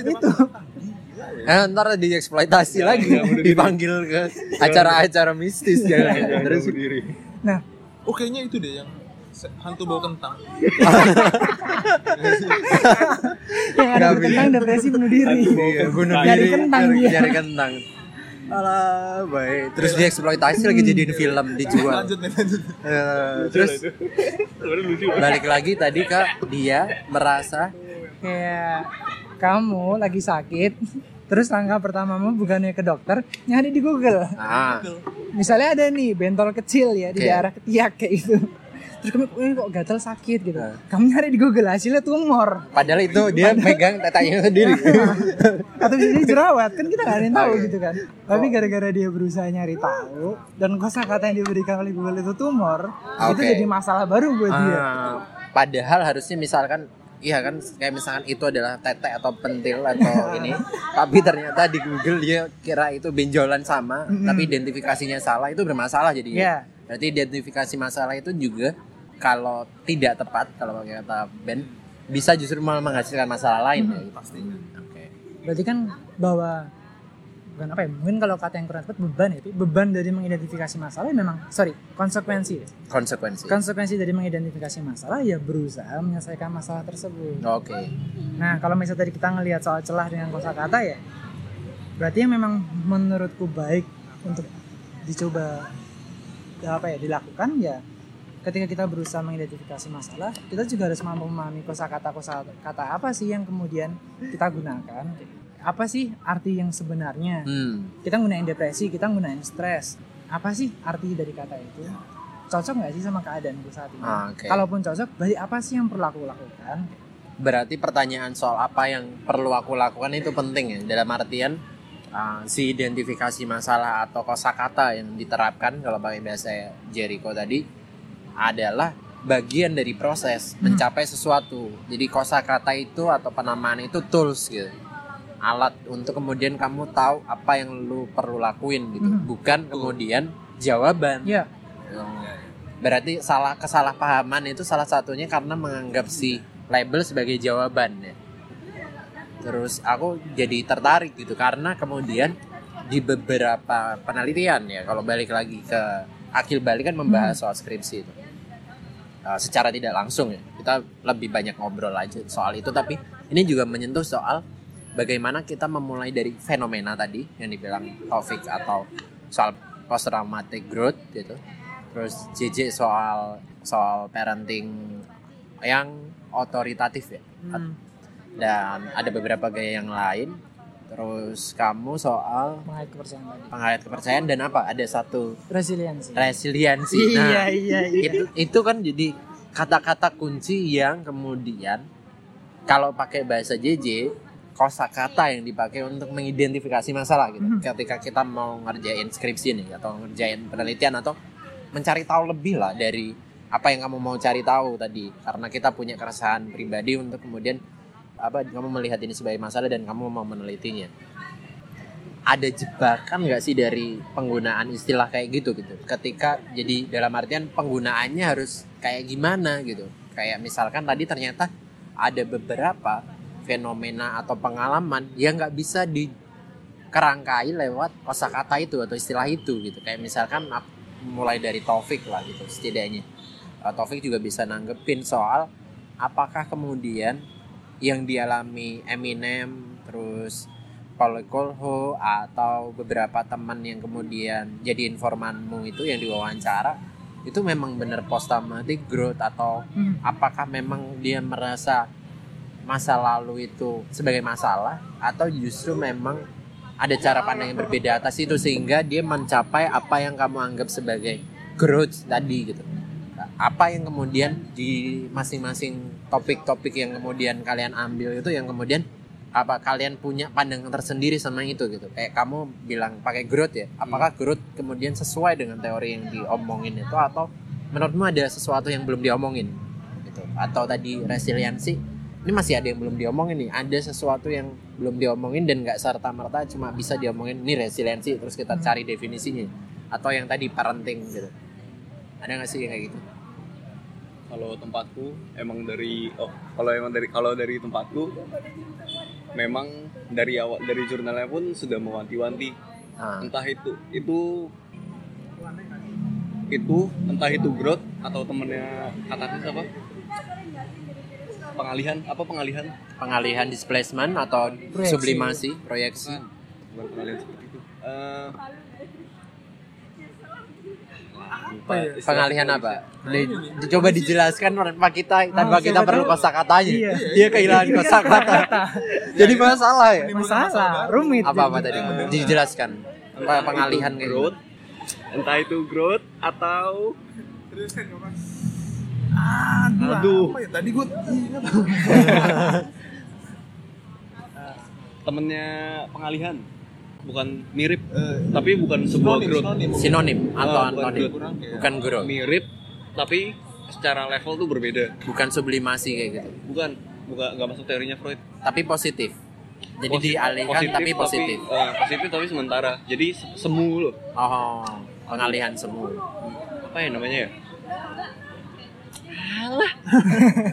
eh, ntar dieksploitasi lagi, dipanggil ke acara-acara mistis jangan. Terus bunuh diri. nah Oh kayaknya itu deh yang hantu bau kentang. yang ada kentang depresi bunuh diri Iya, bunuh Nyari diri, kentang dia. nyari kentang. Alah, baik. Terus dieksploitasi lagi jadiin film dijual. Lanjut nih, lanjut. Eh, terus balik lagi tadi kak dia merasa kayak kamu lagi sakit terus langkah pertamamu bukannya ke dokter nyari di Google ah misalnya ada nih bentol kecil ya di Oke. daerah ketiak kayak itu terus kamu "Eh, kok gatal sakit gitu Nah. kamu nyari di Google hasilnya tumor padahal itu dia megang tetanya sendiri. atau bisa jadi jerawat kan kita nggak ada yang tahu Oke. gitu kan tapi gara-gara dia berusaha nyari tahu dan kosakata yang diberikan oleh Google itu tumor itu Oke. jadi masalah baru buat dia Ah, padahal harusnya misalkan iya kan kayak misalkan itu adalah tete atau pentil atau ini tapi ternyata di Google dia kira itu benjolan sama tapi identifikasinya salah itu bermasalah jadi Iya. berarti identifikasi masalah itu juga kalau tidak tepat kalau pakai kata Ben bisa justru malah menghasilkan masalah lain ya gitu. Pastinya. Oke. berarti kan bahwa bukan apa ya mungkin kalau kata yang kurang tepat beban itu beban dari mengidentifikasi masalah ya memang sorry konsekuensi ya. konsekuensi konsekuensi dari mengidentifikasi masalah ya berusaha menyelesaikan masalah tersebut oke nah kalau misalnya tadi kita ngelihat soal celah dengan kosakata ya berarti yang memang menurutku baik untuk dicoba ya apa ya dilakukan ya ketika kita berusaha mengidentifikasi masalah kita juga harus mampu memahami kosakata kosakata apa sih yang kemudian kita gunakan? Apa sih arti yang sebenarnya? Hmm. Kita gunain depresi kita gunain stres. Apa sih arti dari kata itu? Cocok nggak sih sama keadaan gue saat ini? Ah, oke. kalaupun cocok berarti apa sih yang perlu aku lakukan? Berarti pertanyaan soal apa yang perlu aku lakukan itu penting ya? Dalam artian uh, si identifikasi masalah atau kosakata yang diterapkan kalau pakai bahasa Jericho tadi adalah bagian dari proses mencapai sesuatu. Jadi kosakata itu atau penamaan itu tools gitu. Alat untuk kemudian kamu tahu apa yang lu perlu lakuin gitu. Mhm. bukan kemudian jawaban. Ya. Berarti salah kesalahpahaman itu salah satunya karena menganggap si label sebagai jawaban ya. Terus aku jadi tertarik gitu karena kemudian di beberapa penelitian ya kalau balik lagi ke akil balik kan membahas soal skripsi itu. Uh, secara tidak langsung ya. Kita lebih banyak ngobrol aja soal itu tapi ini juga menyentuh soal bagaimana kita memulai dari fenomena tadi yang dibilang Taufik atau soal post traumatic growth gitu. Terus JJ soal soal parenting yang otoritatif ya. Hmm, dan ada beberapa gaya yang lain terus kamu soal mengait kepercayaan tadi. pengayat kepercayaan dan apa ada satu Resiliensi. resiliensi Iya, iya, iya. itu itu kan jadi kata-kata kunci yang kemudian kalau pakai bahasa JJ kosakata yang dipakai untuk mengidentifikasi masalah gitu Mhm. ketika kita mau ngerjain skripsi nih atau ngerjain penelitian atau mencari tahu lebih lah dari apa yang kamu mau cari tahu tadi karena kita punya keresahan pribadi untuk kemudian apa kamu melihat ini sebagai masalah dan kamu mau menelitinya. Ada jebakan nggak sih dari penggunaan istilah kayak gitu gitu? Ketika jadi dalam artian penggunaannya harus kayak gimana gitu? Kayak misalkan tadi ternyata ada beberapa fenomena atau pengalaman yang nggak bisa dikerangkai lewat kosakata itu atau istilah itu gitu. Kayak misalkan mulai dari Taufik lah gitu setidaknya. Uh, Taufik juga bisa nanggepin soal apakah kemudian yang dialami Eminem terus Paul Kolho atau beberapa teman yang kemudian jadi informanmu itu yang diwawancara itu memang benar post traumatic growth atau Hmm. apakah memang dia merasa masa lalu itu sebagai masalah atau justru memang ada cara pandang yang berbeda atas itu sehingga dia mencapai apa yang kamu anggap sebagai growth tadi gitu apa yang kemudian di masing-masing topik-topik yang kemudian kalian ambil itu yang kemudian apa kalian punya pandangan tersendiri sama itu gitu. Kayak kamu bilang pakai growth ya apakah growth kemudian sesuai dengan teori yang diomongin itu atau menurutmu ada sesuatu yang belum diomongin gitu? Atau tadi resiliensi ini masih ada yang belum diomongin nih. Ada sesuatu yang belum diomongin dan nggak serta merta cuma bisa diomongin ini resiliensi terus kita cari definisinya. Atau yang tadi parenting gitu. Ada nggak sih yang kayak gitu kalau tempatku emang dari oh kalau emang dari kalau dari tempatku memang dari awal dari jurnalnya pun sudah mewanti-wanti. Nah, entah itu itu itu entah itu growth atau temennya katatis apa pengalihan apa pengalihan? Pengalihan displacement atau Proyeksi. sublimasi proyeksi. Bukan pengalihan seperti itu. Eh, lupa ya? istilah pengalihan apa? Boleh coba dijelaskan tanpa kita tanpa Oh, kita perlu kosakatanya Iya. dia kehilangan kosakata jadi masalah ya? Masalah, rumit. apa apa tadi? Dijelaskan. Entah Apa pengalihan itu kayak growth. entah itu growth atau Aduh, Aduh. apa ya? Tadi gue ingat. temennya pengalihan bukan mirip Eh, tapi bukan sebuah sinonim, growth. sinonim. sinonim atau Oh, bukan antonim growth. Bukan grow mirip tapi secara level tuh berbeda. Bukan sublimasi kayak gitu. Bukan bukan nggak masuk teorinya Freud. Tapi positif. Jadi Posi- dialihkan tapi positif. eh, positif tapi sementara. Jadi se- semu loh oh pengalihan semu. Apa ya namanya ya?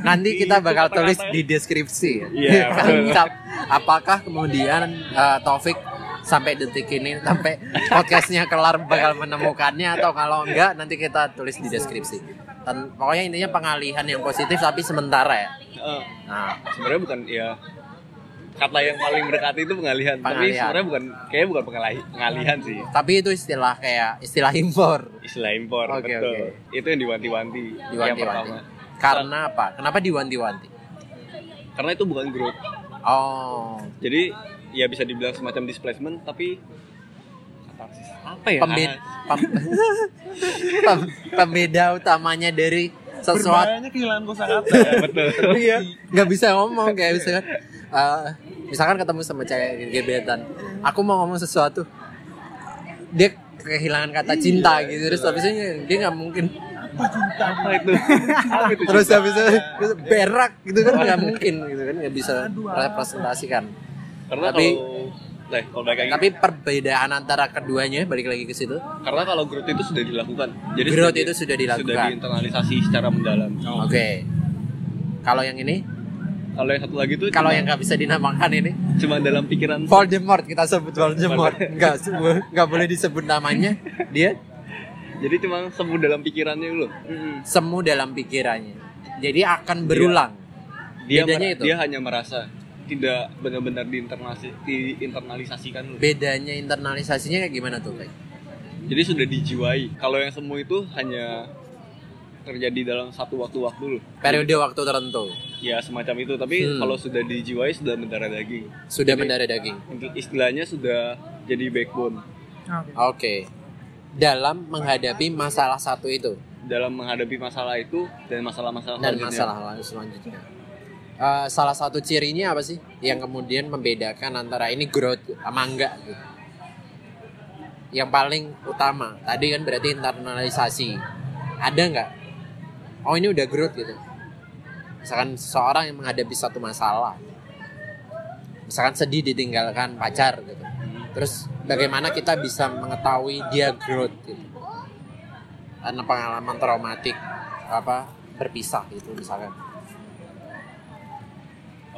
Nanti kita bakal tulis ya. di deskripsi Iya, betul. Mantap. apakah kemudian eh, Taufik sampai detik ini sampai podcastnya kelar bakal menemukannya atau kalau enggak nanti kita tulis di deskripsi. Dan pokoknya intinya pengalihan yang positif tapi sementara ya. Nah. Sebenarnya bukan ya kata yang paling mendekati itu pengalihan, tapi Pengalihan. sebenarnya bukan kayaknya bukan pengalihan, pengalihan sih. Tapi itu istilah kayak istilah impor. Istilah impor Oke, betul. oke. itu yang diwanti-wanti. Yang diwanti-wanti. pertama. Karena apa? Kenapa diwanti-wanti? Karena itu bukan growth. Oh. Jadi ya bisa dibilang semacam displacement tapi apa ya? Pembeda pem- pem- pembeda utamanya dari sesuatu. Berbahayanya kehilangan kosakata. Ya, betul. Iya nggak bisa ngomong kayak misalkan eh, misalkan ketemu sama cewek gebetan. Aku mau ngomong sesuatu dia kehilangan kata cinta gitu. Terus habisnya dia nggak mungkin. Apa itu? Apa itu terus habisnya berak gitu kan nggak mungkin gitu kan nggak bisa representasikan karena tapi- kalau Nah, kalau balik lagi tapi perbedaan antara keduanya balik lagi ke situ. Karena kalau growth itu sudah dilakukan. Jadi Growth di- itu sudah dilakukan. sudah diinternalisasi secara mendalam. Oke. Kalau yang ini? Kalau yang satu lagi tuh kalau yang nggak bisa dinamakan ini? cuma dalam pikiran Voldemort kita sebut Voldemort. Nggak nggak boleh disebut namanya. Dia? Jadi cuma semu dalam pikirannya loh semu dalam pikirannya. Jadi akan berulang. dia Bedanya mer- itu? dia hanya merasa tidak benar-benar diinternalisasi diinternalisasikan loh. bedanya internalisasinya kayak gimana tuh kayak jadi sudah dijiwai. Kalau yang semu itu hanya terjadi dalam satu waktu-waktu loh. Periode waktu tertentu. Ya semacam itu. Tapi Hmm. kalau sudah dijiwai sudah mendarah daging. Sudah Jadi- mendarah daging. istilahnya sudah jadi backbone. Oke. oke. Dalam menghadapi masalah satu itu. Dalam menghadapi masalah itu dan masalah-masalah dan selanjutnya. masalah lain selanjutnya Eh, salah satu cirinya apa sih yang kemudian membedakan antara ini growth sama enggak? Gitu? yang paling utama tadi kan berarti internalisasi. Ada nggak oh ini udah growth gitu. Misalkan seseorang yang menghadapi satu masalah. Misalkan sedih ditinggalkan pacar gitu. Terus bagaimana kita bisa mengetahui dia growth gitu? Karena pengalaman traumatik apa berpisah gitu misalkan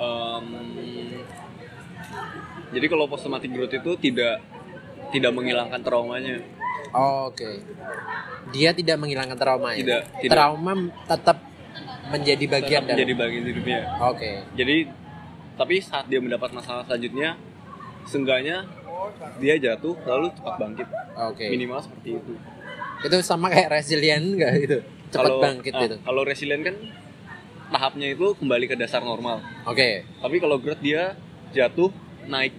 Em, jadi kalau post traumatic growth itu tidak tidak menghilangkan traumanya Oh, Oke. Dia tidak menghilangkan trauma ya. Tidak, tidak. Trauma tetap menjadi bagian Tetap dari. menjadi bagian hidupnya Oke. jadi tapi saat dia mendapat masalah selanjutnya seenggaknya dia jatuh lalu cepat bangkit Oke. minimal seperti itu Itu sama kayak resilient enggak itu? Cepat Kalau- bangkit ah, itu. kalau resilient kan tahapnya itu kembali ke dasar normal Oke. tapi kalau growth dia jatuh naik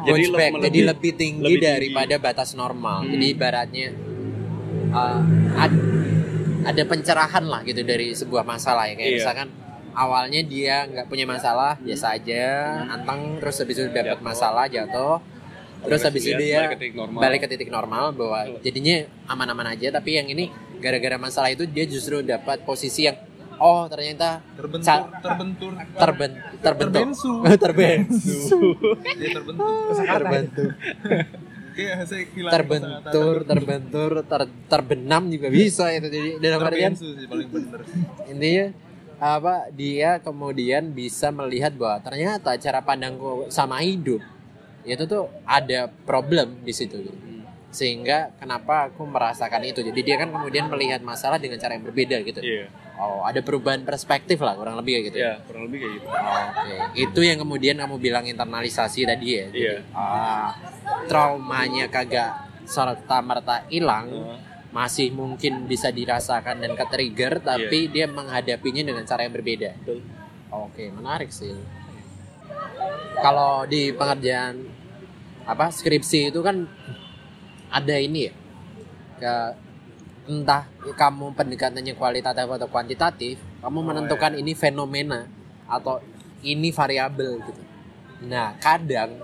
le- back melebih- jadi lebih tinggi lebih tinggi. daripada batas normal. Hmm. Jadi ibaratnya uh, ad- ada pencerahan lah gitu dari sebuah masalah ya kayak Iya. misalkan awalnya dia nggak punya masalah biasa aja anteng terus habis itu dapat Jatuh. masalah jatuh terus habis itu Resilient, dia balik ke titik normal. balik ke titik normal bahwa jadinya aman-aman aja tapi yang ini gara-gara masalah itu dia justru dapat posisi yang oh ternyata terbentur Sa- terbentur terben terbentuk. Terbensu. terbensu. Terbentur terbentuk. Saya hilang terbentur terbentur ter- terbenam juga bisa itu jadi dalam artian intinya apa dia kemudian bisa melihat bahwa ternyata cara pandangku sama hidup itu tuh ada problem di situ. Gitu. sehingga kenapa aku merasakan itu. Jadi dia kan kemudian melihat masalah dengan cara yang berbeda gitu. Iya oh ada perubahan perspektif lah kurang lebih kayak gitu ya kurang lebih kayak gitu Oke, itu yang kemudian kamu bilang internalisasi tadi ya. Jadi, Iya. ah, traumanya kagak serta merta hilang, Heeh. masih mungkin bisa dirasakan dan ke-trigger, tapi dia menghadapinya dengan cara yang berbeda. Betul. Oke, menarik sih. Kalau di pengerjaan apa skripsi itu kan ada ini ya, ke entah kamu pendekatannya kualitatif atau kuantitatif, kamu menentukan ini fenomena atau ini variabel gitu. Nah, kadang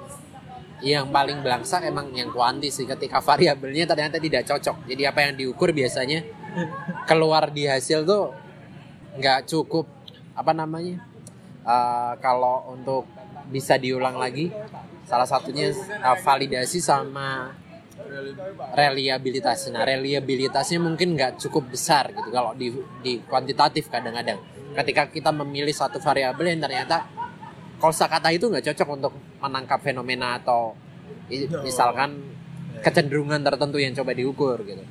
yang paling belangsak emang yang kuanti sih ketika variabelnya ternyata tidak cocok. Jadi apa yang diukur biasanya keluar di hasil tuh nggak cukup apa namanya? eh, kalau untuk bisa diulang lagi salah satunya eh, validasi sama reliabilitas. Nah, reliabilitasnya mungkin nggak cukup besar gitu kalau di di kuantitatif kadang-kadang. Ketika kita memilih satu variabel yang ternyata kosakata itu nggak cocok untuk menangkap fenomena atau misalkan kecenderungan tertentu yang coba diukur gitu.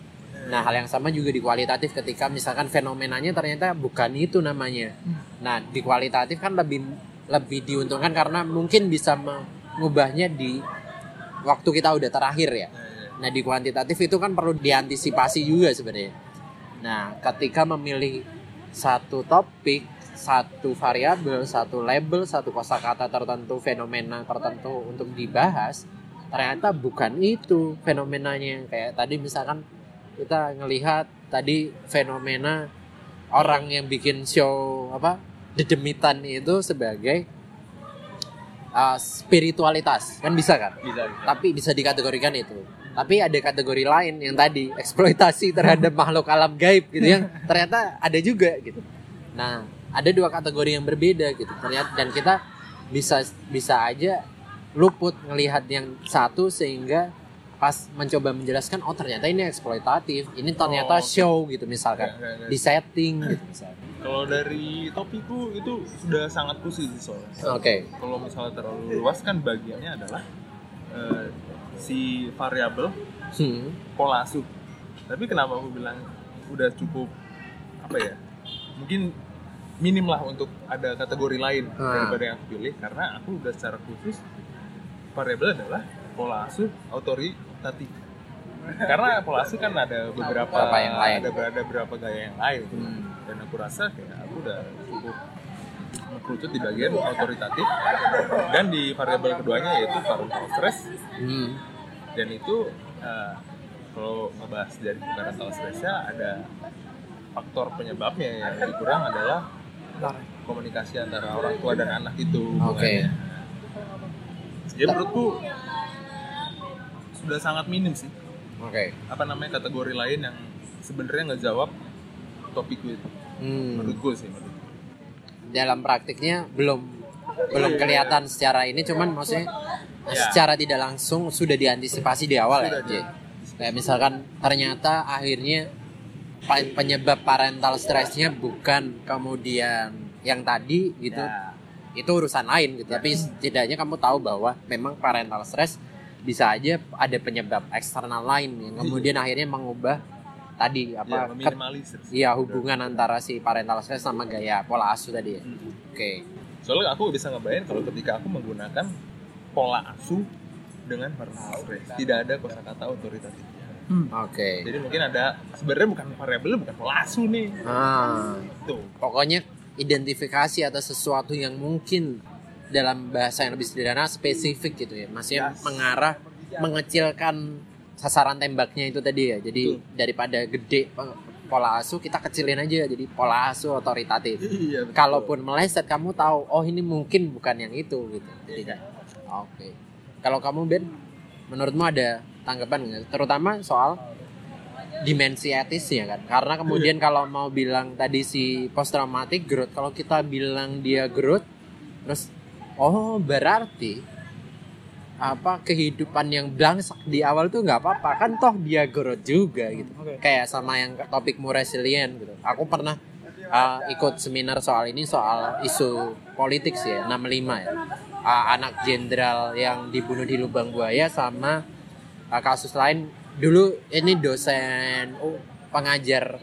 Nah, hal yang sama juga di kualitatif ketika misalkan fenomenanya ternyata bukan itu namanya. Nah, di kualitatif kan lebih lebih diuntungkan karena mungkin bisa mengubahnya di waktu kita udah terakhir ya. Nah, di kuantitatif itu kan perlu diantisipasi juga sebenarnya. Nah, ketika memilih satu topik, satu variabel, satu label, satu kosakata tertentu, fenomena tertentu untuk dibahas, ternyata bukan itu fenomenanya. Kayak tadi misalkan kita ngelihat tadi fenomena orang yang bikin show apa dedemitan itu sebagai uh, spiritualitas kan bisa kan bisa bisa. tapi bisa dikategorikan itu tapi ada kategori lain yang tadi eksploitasi terhadap makhluk alam gaib gitu yang ternyata ada juga gitu nah ada dua kategori yang berbeda gitu ternyata dan kita bisa bisa aja luput ngelihat yang satu sehingga pas mencoba menjelaskan oh ternyata ini eksploitatif ini ternyata Oh, oke. show gitu misalkan Ya, ya, ya. di setting gitu misalkan Kalau dari topiku itu sudah sangat khusus soalnya. Oke. Kalau misalnya terlalu luas kan bagiannya adalah eh, si variabel Hmm. pola asuh. Tapi kenapa aku bilang udah cukup apa ya? Mungkin minim lah untuk ada kategori lain Ah. daripada yang aku pilih karena aku udah secara khusus variabel adalah pola asuh otoritatif. karena pola asuh kan ada beberapa yang lain. ada ada beberapa gaya yang lain Hmm. dan aku rasa kayak aku udah cukup mengkerucut di bagian otoritatif dan di variabel keduanya yaitu parental stress Hmm. dan itu eh, kalau ngebahas dari parental stressnya ada faktor penyebabnya yang lebih kurang adalah komunikasi antara orang tua dan anak itu Oke. hubungannya. Jadi menurutku sudah sangat minim sih Oke. apa namanya kategori lain yang sebenarnya nggak jawab topik itu Hmm. menurutku sih menurutku. Dalam praktiknya belum belum kelihatan secara ini cuman maksudnya Ya. secara tidak langsung sudah diantisipasi di awal Sudah ya. Kayak misalkan ternyata akhirnya penyebab parental stressnya bukan kemudian yang tadi gitu. Ya. Itu urusan lain gitu. Tapi setidaknya kamu tahu bahwa memang parental stress bisa aja ada penyebab eksternal lain yang kemudian akhirnya mengubah tadi ya, apa sih. Iya hubungan antara si parental stress sama gaya pola asuh tadi ya. Hmm. Oke. soalnya aku bisa ngebayang kalau ketika aku menggunakan pola asuh dengan parental stress tidak ada kosakata otoritatifnya Hmm. Oke. jadi mungkin ada sebenarnya bukan variabel bukan pola asuh nih Ah, tuh pokoknya identifikasi atau sesuatu yang mungkin dalam bahasa yang lebih sederhana spesifik gitu ya. Maksudnya Yes. mengarah mengecilkan sasaran tembaknya itu tadi ya. Jadi Betul. daripada gede pola asuh kita kecilin aja jadi pola asuh otoritatif. iya betul. Kalaupun meleset kamu tahu oh ini mungkin bukan yang itu gitu. Jadi kan. Oke. Kalau kamu Ben menurutmu ada tanggapan nggak? Terutama soal dimensi etisnya kan. Karena kemudian kalau mau bilang tadi si post traumatic growth, kalau kita bilang dia growth, terus oh berarti apa kehidupan yang blangsak di awal tuh nggak apa-apa kan toh dia growth juga gitu. Oke. Kayak sama yang topikmu resilient gitu. Aku pernah uh, ikut seminar soal ini soal isu politik sih ya 65 ya. Uh, anak jenderal yang dibunuh di lubang buaya sama uh, kasus lain dulu ini dosen oh, pengajar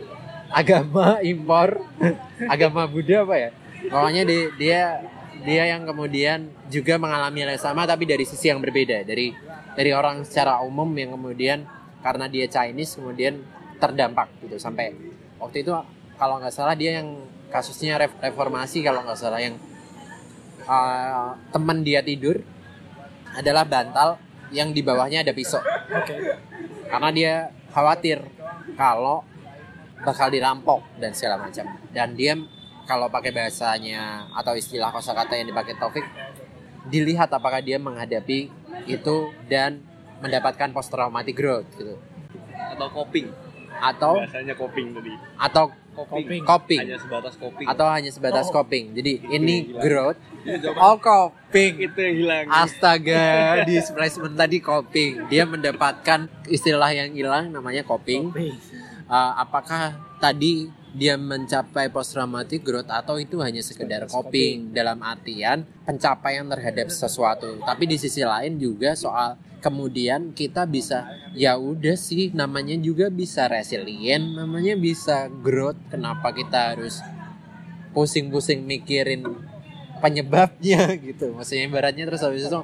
agama impor agama Buddha apa ya pokoknya di- dia dia yang kemudian juga mengalami hal yang sama tapi dari sisi yang berbeda. Dari dari orang secara umum yang kemudian karena dia Chinese kemudian terdampak gitu. Sampai waktu itu kalau nggak salah dia yang kasusnya ref- reformasi kalau nggak salah yang uh, teman dia tidur adalah bantal yang di bawahnya ada pisau. Oke. karena dia khawatir kalau bakal dirampok dan segala macam. Dan dia kalau pakai bahasanya atau istilah kosakata yang dipakai Taufik dilihat apakah dia menghadapi itu dan mendapatkan post traumatic growth gitu. Atau coping. Atau? Bahasanya coping tadi. Atau coping, coping. Hanya sebatas coping. Atau hanya sebatas Oh. coping. Jadi ini gila. growth. Itu oh coping. Itu yang hilang. Astaga, displacement tadi coping. Dia mendapatkan istilah yang hilang namanya coping. Oke. Uh, apakah tadi dia mencapai post traumatic growth atau itu hanya sekedar coping dalam artian pencapaian terhadap sesuatu. Tapi di sisi lain juga soal kemudian kita bisa ya udah sih namanya juga bisa resilient, namanya bisa growth. Kenapa kita harus pusing-pusing mikirin penyebabnya gitu. Maksudnya ibaratnya terus habis itu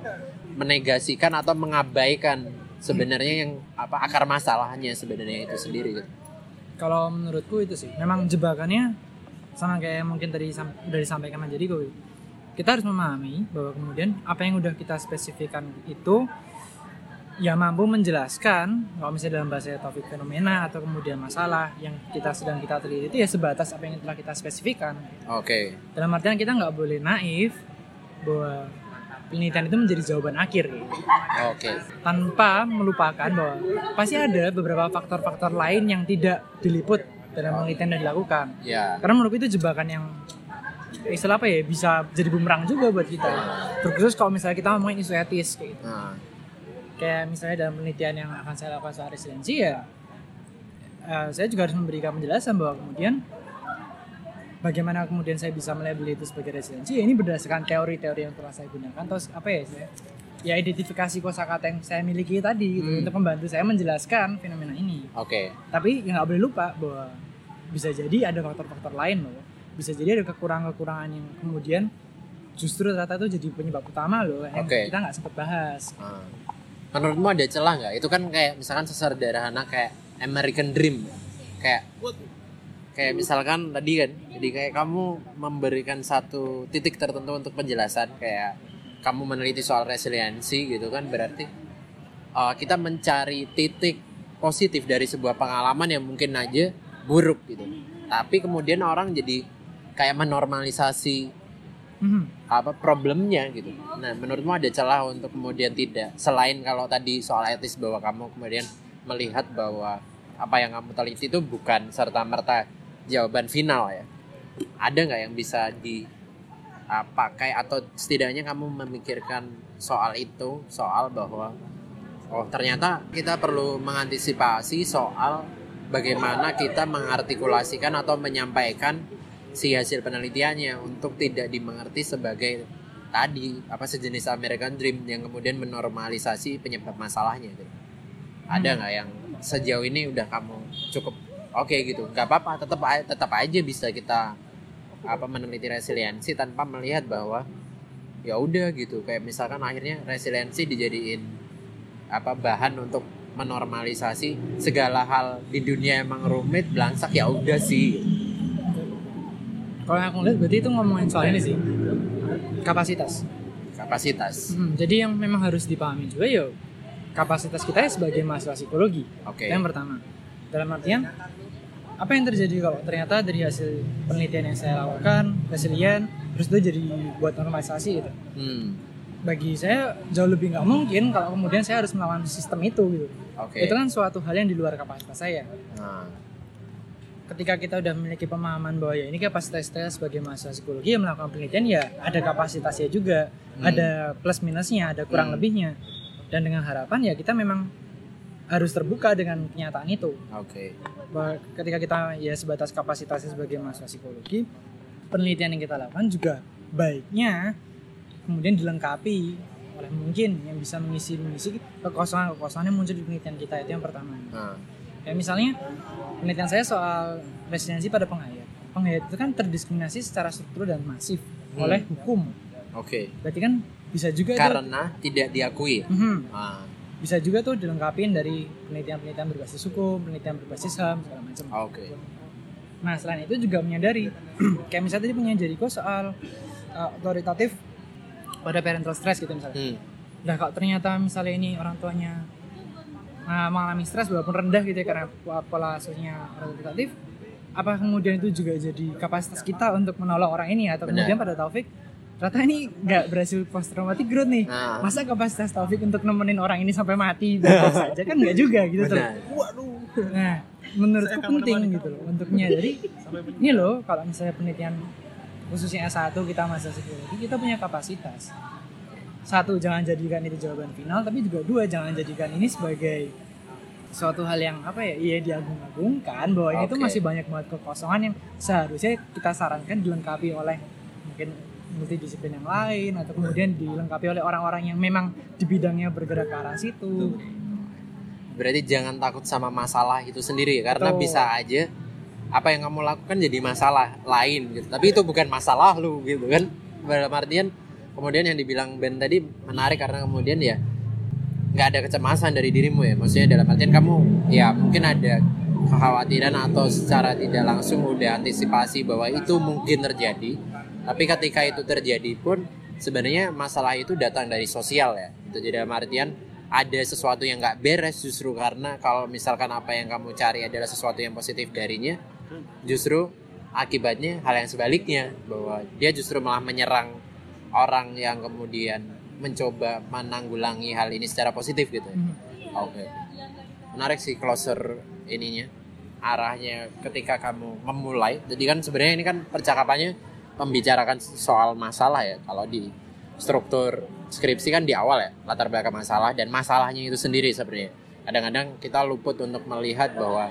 menegasikan atau mengabaikan sebenarnya yang apa akar masalahnya sebenarnya itu sendiri gitu. Kalau menurutku itu sih, memang jebakannya sama kayak mungkin tadi udah disampaikan sama Jericho. Kita harus memahami bahwa kemudian apa yang udah kita spesifikkan itu ya mampu menjelaskan kalau misalnya dalam bahasa topik fenomena atau kemudian masalah yang kita sedang kita teliti itu ya sebatas apa yang telah kita spesifikkan. Oke. Dalam artian kita nggak boleh naif bahwa penelitian itu menjadi jawaban akhir gitu. Oke. tanpa melupakan bahwa pasti ada beberapa faktor-faktor lain yang tidak diliput dalam penelitian yang dilakukan. Ya. Karena menurutku itu jebakan yang istilah apa ya bisa jadi bumerang juga buat kita. Terkhusus kalau misalnya kita ngomongin isu etis kayak gitu. Nah, Kayak misalnya dalam penelitian yang akan saya lakukan soal residensi ya, eh, saya juga harus memberikan penjelasan bahwa kemudian bagaimana kemudian saya bisa melabel itu sebagai resiliensi ya ini berdasarkan teori-teori yang telah saya gunakan terus apa ya saya ya identifikasi kosakata yang saya miliki tadi gitu, Hmm. untuk membantu saya menjelaskan fenomena ini Oke. tapi ya nggak boleh lupa bahwa bisa jadi ada faktor-faktor lain loh bisa jadi ada kekurangan-kekurangan yang kemudian justru ternyata itu jadi penyebab utama loh yang Oke. kita nggak sempat bahas Ah. Menurutmu ada celah nggak? Itu kan kayak misalkan sesederhana kayak American Dream, kayak kayak misalkan tadi kan, jadi kayak kamu memberikan satu titik tertentu untuk penjelasan kayak kamu meneliti soal resiliensi gitu kan berarti uh, kita mencari titik positif dari sebuah pengalaman yang mungkin aja buruk gitu. Tapi kemudian orang jadi kayak menormalisasi Mhm. apa problemnya gitu. Nah, menurutmu ada celah untuk kemudian tidak selain kalau tadi soal etis bahwa kamu kemudian melihat bahwa apa yang kamu teliti itu bukan serta merta jawaban final ya. Ada nggak yang bisa di ah, pakai atau setidaknya kamu memikirkan soal itu, soal bahwa oh ternyata kita perlu mengantisipasi soal bagaimana kita mengartikulasikan atau menyampaikan si hasil penelitiannya untuk tidak dimengerti sebagai tadi apa sejenis American Dream yang kemudian menormalisasi penyebab masalahnya gitu. Ada nggak yang sejauh ini udah kamu cukup oke gitu, nggak apa-apa, tetap tetap aja bisa kita apa meneliti resiliensi tanpa melihat bahwa ya udah gitu. Kayak misalkan akhirnya resiliensi dijadiin apa bahan untuk menormalisasi segala hal di dunia emang rumit belangsak ya udah sih. Kalau yang aku lihat berarti itu ngomongin soal ini sih. Kapasitas. Kapasitas. Mhm, jadi yang memang harus dipahami juga ya kapasitas kita ya sebagai mahasiswa psikologi. Oke. Itu yang pertama. Dalam artian apa yang terjadi kalau ternyata dari hasil penelitian yang saya lakukan resilient terus itu jadi buat normalisasi gitu? Hmm. Bagi saya jauh lebih nggak mungkin kalau kemudian saya harus melawan sistem itu gitu. Oke. Itu kan suatu hal yang di luar kapasitas saya. Nah. Ketika kita udah memiliki pemahaman bahwa ya ini kapasitas kita sebagai mahasiswa psikologi yang melakukan penelitian ya ada kapasitasnya juga. Hmm. ada plus minusnya ada kurang Hmm. lebihnya. Dan dengan harapan ya kita memang harus terbuka dengan kenyataan itu. Oke. bahwa ketika kita ya sebatas kapasitasnya sebagai mahasiswa psikologi penelitian yang kita lakukan juga baiknya kemudian dilengkapi oleh mungkin yang bisa mengisi mengisi kekosongan-kekosongan yang muncul di penelitian kita itu yang pertama. Nah. Kayak misalnya penelitian saya soal residensi pada penghayat. Penghayat itu kan terdiskriminasi secara struktur dan masif Hmm. oleh hukum. Oke. Berarti kan bisa juga karena tidak diakui. Mhm. ah bisa juga tuh dilengkapin dari penelitian-penelitian berbasis hukum penelitian berbasis ham segala macam oke Nah selain itu juga menyadari kayak misalnya tadi punya Jericho soal uh, otoritatif pada parental stress gitu misalnya. hmm Nah kalau ternyata misalnya ini orang tuanya uh, mengalami stres walaupun rendah gitu ya karena pola asuhnya otoritatif, apa kemudian itu juga jadi kapasitas kita untuk menolong orang ini atau Benar. kemudian pada Taufik ternyata ini nggak berhasil post traumatic growth nih. nah. Masa kapasitas Taufik untuk nemenin orang ini sampai mati? Saja kan nggak juga gitu tuh. benar. Nah, menurutku penting gitu loh untuk menyadari ini loh kalau misalnya penelitian khususnya S1 kita masa psikologi kita punya kapasitas. Satu, jangan jadikan itu jawaban final, tapi juga dua, jangan jadikan ini sebagai suatu hal yang apa ya, iya diagung-agungkan bahwa ini tuh masih banyak banget kekosongan yang seharusnya kita sarankan dilengkapi oleh mungkin multidisiplin yang lain atau kemudian dilengkapi oleh orang-orang yang memang di bidangnya bergerak ke arah situ. berarti jangan takut sama masalah itu sendiri karena Betul. bisa aja apa yang kamu lakukan jadi masalah lain gitu. Tapi itu bukan masalah lu gitu kan? Dalam artian kemudian yang dibilang Ben tadi menarik karena kemudian ya nggak ada kecemasan dari dirimu ya. Maksudnya dalam artian kamu ya mungkin ada kekhawatiran atau secara tidak langsung udah antisipasi bahwa itu mungkin terjadi tapi ketika itu terjadi pun sebenarnya masalah itu datang dari sosial ya itu jadi artian ada sesuatu yang nggak beres justru karena kalau misalkan apa yang kamu cari adalah sesuatu yang positif darinya justru akibatnya hal yang sebaliknya bahwa dia justru malah menyerang orang yang kemudian mencoba menanggulangi hal ini secara positif gitu ya. Mhm. Oke. Menarik sih closer ininya. Arahnya ketika kamu memulai. Jadi kan sebenarnya ini kan percakapannya membicarakan soal masalah ya. Kalau di struktur skripsi kan di awal ya, latar belakang masalah dan masalahnya itu sendiri sebenarnya. Kadang-kadang kita luput untuk melihat bahwa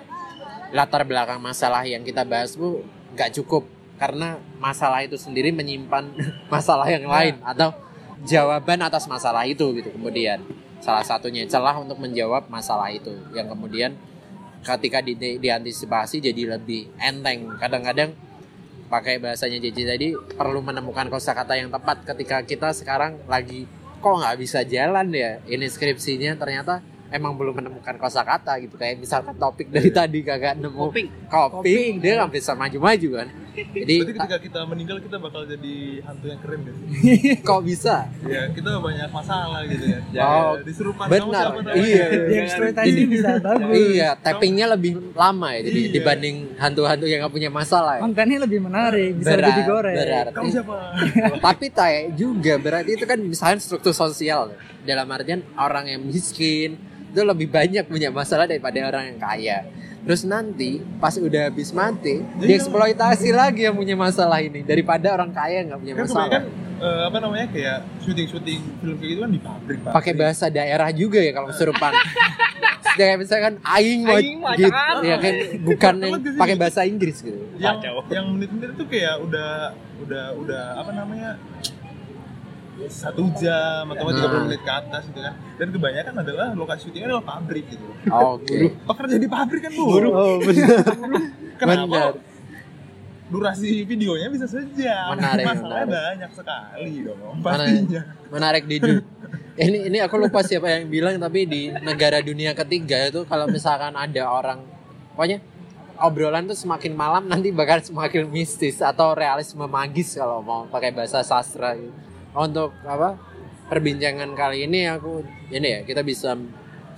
latar belakang masalah yang kita bahas bu nggak cukup karena masalah itu sendiri menyimpan masalah yang lain atau jawaban atas masalah itu gitu kemudian salah satunya celah untuk menjawab masalah itu yang kemudian ketika di, di- diantisipasi jadi lebih enteng kadang-kadang pakai bahasanya JJ tadi perlu menemukan kosakata yang tepat ketika kita sekarang lagi kok nggak bisa jalan ya ini skripsinya ternyata emang belum menemukan kosakata gitu. Kayak misalkan topik dari tadi kagak nemu Koping. koping, dia nggak bisa maju-maju kan jadi Berarti ketika kita meninggal kita bakal jadi hantu yang keren deh. kok bisa Ya kita banyak masalah gitu ya. Oh, Ya, disuruh benar. siapa namanya. Iya. Di eksploitasi bisa bagus. iya tappingnya lebih lama ya jadi Iya. dibanding hantu-hantu yang nggak punya masalah ya. Kontennya lebih menarik, bisa lebih digoreng. berarti Kamu siapa? tapi tay juga berarti itu kan misalnya struktur sosial dalam artian orang yang miskin itu lebih banyak punya masalah daripada orang yang kaya. Terus nanti pas udah habis mati dieksploitasi lagi yang punya masalah ini. Daripada orang kaya nggak punya Kan masalah. kebanyakan eh, apa namanya kayak syuting-syuting film kayak gitu kan di pabrik. pakai bahasa daerah juga ya kalau kesurupan. Kayak misalkan aing mau Aing mah gitu. ya kan bukan yang pakai bahasa Inggris gitu. Yang Kacau. yang menit-menit itu kayak udah udah udah apa namanya satu jam atau tiga Nah. menit ke atas gitu kan. Dan kebanyakan adalah lokasi syutingnya adalah pabrik gitu. Oke. Pekerja di pabrik kan buru oh benar. Kenapa Benar. durasi videonya bisa sejam? Menarik, masalahnya menarik. banyak sekali dong Mana- pastinya. Menarik Didu. Ini ini aku lupa siapa yang bilang tapi di negara dunia ketiga itu kalau misalkan ada orang pokoknya obrolan tuh semakin malam nanti bakal semakin mistis atau realisme magis kalau mau pakai bahasa sastra gitu. Untuk apa perbincangan kali ini aku ini ya kita bisa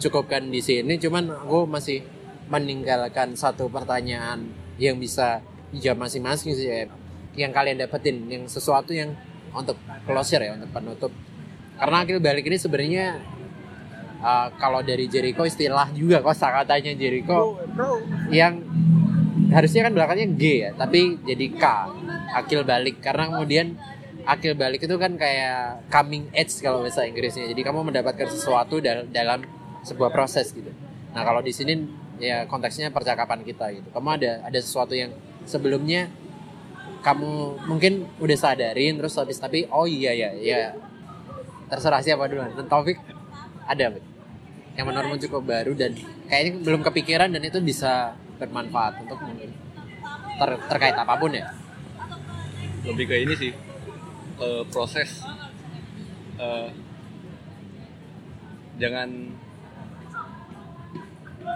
cukupkan di sini. Cuman aku masih meninggalkan satu pertanyaan yang bisa dijawab masing-masing sih ya. yang kalian dapetin yang sesuatu yang untuk closure ya untuk penutup. Karena akhir balik ini sebenarnya uh, kalau dari Jericho istilah juga kosakatanya Jericho. Bro yang harusnya kan belakangnya G ya tapi jadi K akil balik. Karena kemudian akil balik itu kan kayak coming age kalau bahasa Inggrisnya. Jadi kamu mendapatkan sesuatu dal- dalam sebuah proses gitu. Nah kalau di sini ya konteksnya percakapan kita gitu. Kamu ada ada sesuatu yang sebelumnya kamu mungkin udah sadarin terus habis tapi oh iya ya ya. Terserah siapa duluan. Dan Taufik ada yang menurutmu cukup baru dan kayaknya belum kepikiran dan itu bisa bermanfaat untuk mungkin ter- terkait apa pun ya? Lebih ke ini sih eh, proses eh, jangan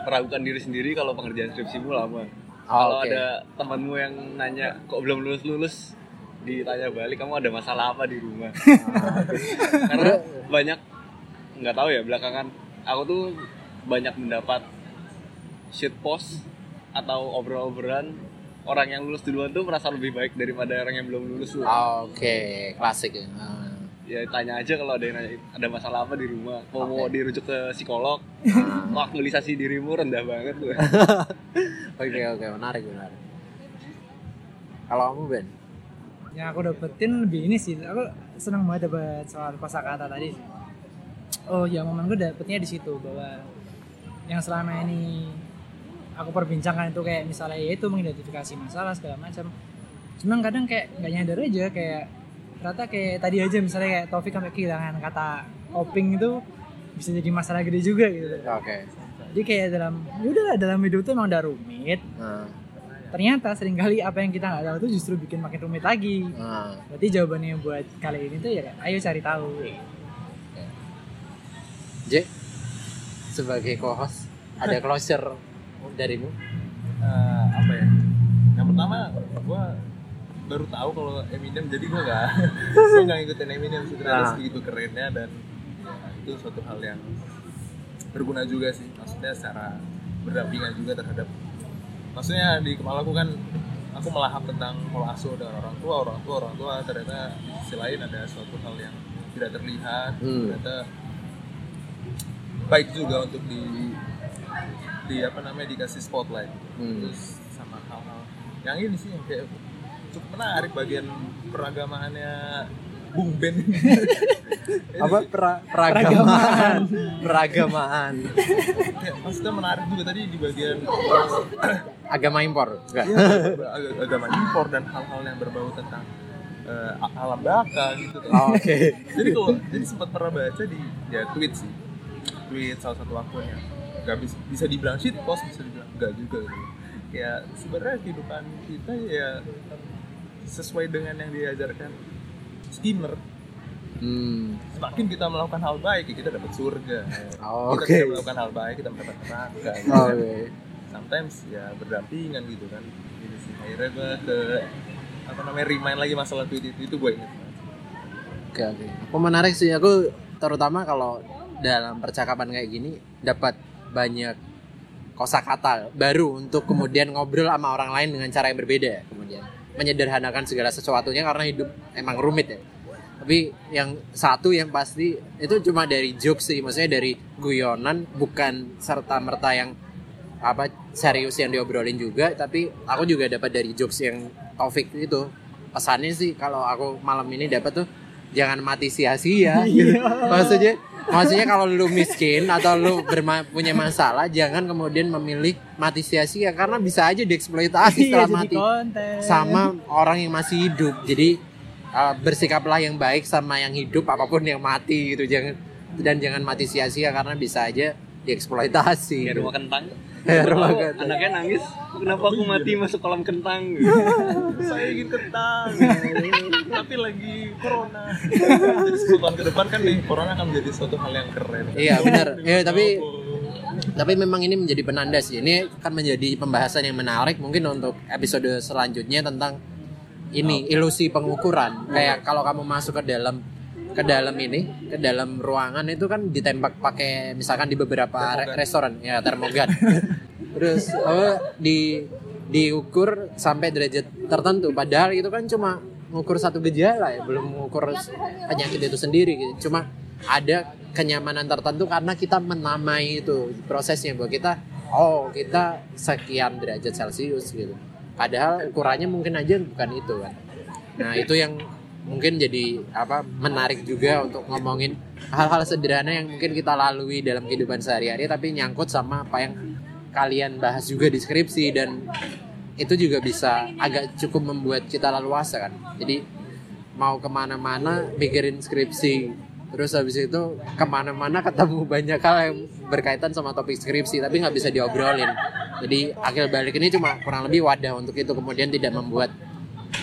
meragukan diri sendiri kalau pengerjaan skripsimu lama. Kalau oke. ada temanmu yang nanya kok belum lulus lulus? ditanya balik kamu ada masalah apa di rumah? Karena banyak nggak tahu ya belakangan aku tuh banyak mendapat shit post atau obrolan-obrolan orang yang lulus duluan tuh merasa lebih baik daripada orang yang belum lulus tuh. oke klasik ya Ah. Ya tanya aja kalau ada yang nanya ada masalah apa di rumah. Mau mau Oke. dirujuk ke psikolog, Ah. aktualisasi dirimu rendah banget tuh. oke oke menarik menarik kalau kamu Ben Yang aku dapetin lebih ini sih, aku senang banget dapat soal kosakata tadi. Oh ya momen gue dapetnya di situ bahwa yang selama ini aku perbincangkan itu kayak misalnya ya itu mengidentifikasi masalah segala macam. Cuman kadang kayak nggak nyadar aja kayak ternyata kayak tadi aja misalnya kayak Taufik sampai kehilangan kata coping itu bisa jadi masalah gede juga gitu. oke Jadi kayak dalam yaudah dalam hidup tuh emang udah rumit. Nah, Ternyata sering kali apa yang kita nggak tahu tuh justru bikin makin rumit lagi. nah. Berarti jawabannya buat kali ini tuh ya ayo cari tahu. J sebagai co-host ada closure darimu? Eh, apa ya? Yang pertama gua baru tahu kalau Eminem jadi gua nggak gua nggak ngikutin Eminem ternyata Nah. segitu kerennya dan ya, itu suatu hal yang berguna juga sih. Maksudnya secara berdampingan juga terhadap maksudnya di kepala aku kan aku melahap tentang pola asuh dengan orang tua orang tua orang tua. Ternyata di sisi lain ada suatu hal yang tidak terlihat. Hmm. ternyata baik juga untuk di di apa namanya dikasih spotlight. Hmm. terus sama hal-hal yang ini sih yang kayak cukup menarik bagian peragamaannya bung band apa? pra, peragamaan. Peragamaan. Ya, maksudnya menarik juga tadi di bagian agama impor enggak? Ya, ag- agama impor dan hal-hal yang berbau tentang a- alam baka gitu. Oh, oke. Jadi kalau jadi sempat pernah baca di ya tweet sih. Tweet salah satu akunnya nggak bisa bisa dibilang shit post bisa dibilang enggak juga gitu ya sebenarnya kehidupan kita ya sesuai dengan yang diajarkan skimmer hmm. semakin kita melakukan hal baik ya kita dapat surga Oh, kita oke. tidak melakukan hal baik kita mendapat neraka gitu Oh, kan. oke. sometimes ya berdampingan gitu kan gitu sih akhirnya gue ke apa namanya remind lagi masalah tweet itu itu gue inget. Oke oke. Aku menarik sih aku terutama kalau dalam percakapan kayak gini dapat banyak kosakata baru untuk kemudian ngobrol sama orang lain dengan cara yang berbeda kemudian menyederhanakan segala sesuatunya karena hidup emang rumit ya. Tapi yang satu yang pasti itu cuma dari jokes sih, maksudnya dari guyonan bukan serta merta yang apa serius yang diobrolin juga, tapi aku juga dapat dari jokes yang Taufik itu. Pesannya sih kalau aku malam ini dapat tuh jangan mati sia-sia gitu. Maksudnya maksudnya kalau lu miskin atau lu berma- punya masalah jangan kemudian memilih mati sia-sia karena bisa aja dieksploitasi Iya, setelah mati konten. sama orang yang masih hidup. Jadi uh, bersikaplah yang baik sama yang hidup apa pun yang mati gitu jangan dan jangan mati sia-sia karena bisa aja dieksploitasi. Kayak rumah kentang. Rumah Oh. Anaknya nangis. Kenapa aku mati masuk kolam kentang? Gitu. saya ingin kentang tapi lagi corona jadi 10 tahun ke depan kan nih corona akan menjadi suatu hal yang keren Iya benar. Ya tapi tapi memang ini menjadi penanda sih. Ini akan menjadi pembahasan yang menarik mungkin untuk episode selanjutnya tentang ini ilusi pengukuran. Kayak kalau kamu masuk ke dalam ke dalam ini, ke dalam ruangan itu kan ditembak pakai misalkan di beberapa re- restoran. Ya termogan. Terus oh, di diukur sampai derajat tertentu. Padahal itu kan cuma mengukur satu gejala ya belum mengukur penyakit itu sendiri gitu. Cuma ada kenyamanan tertentu karena kita menamai itu prosesnya bahwa kita oh kita sekian derajat celcius gitu. Padahal ukurannya mungkin aja bukan itu kan. Nah itu yang mungkin jadi apa menarik juga untuk ngomongin hal-hal sederhana yang mungkin kita lalui dalam kehidupan sehari-hari tapi nyangkut sama apa yang kalian bahas juga di skripsi dan itu juga bisa agak cukup membuat kita leluasa kan? Jadi mau ke mana-mana mikirin skripsi terus habis itu ke mana-mana ketemu banyak hal yang berkaitan sama topik skripsi tapi nggak bisa diobrolin. Jadi akhir balik ini cuma kurang lebih wadah untuk itu kemudian tidak membuat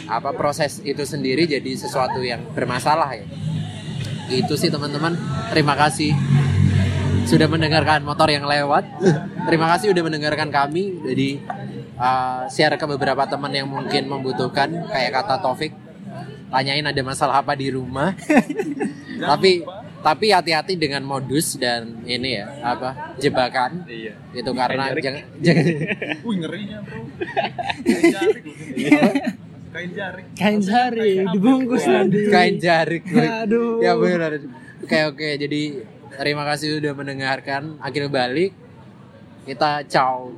apa proses itu sendiri jadi sesuatu yang bermasalah ya. Itu sih teman-teman. Terima kasih sudah mendengarkan motor yang lewat. Terima kasih sudah mendengarkan kami. Jadi uh, share ke beberapa teman yang mungkin membutuhkan kayak kata Taufik. Tanyain ada masalah apa di rumah. Tapi tapi hati-hati dengan modus dan ini ya apa jebakan. Iya. itu karena jangan jangan wih ngerinya bro kain jarik kain jarik jari dibungkus nanti. kain jarik aduh. Ya benar oke oke jadi terima kasih sudah mendengarkan. Akhir balik kita ciao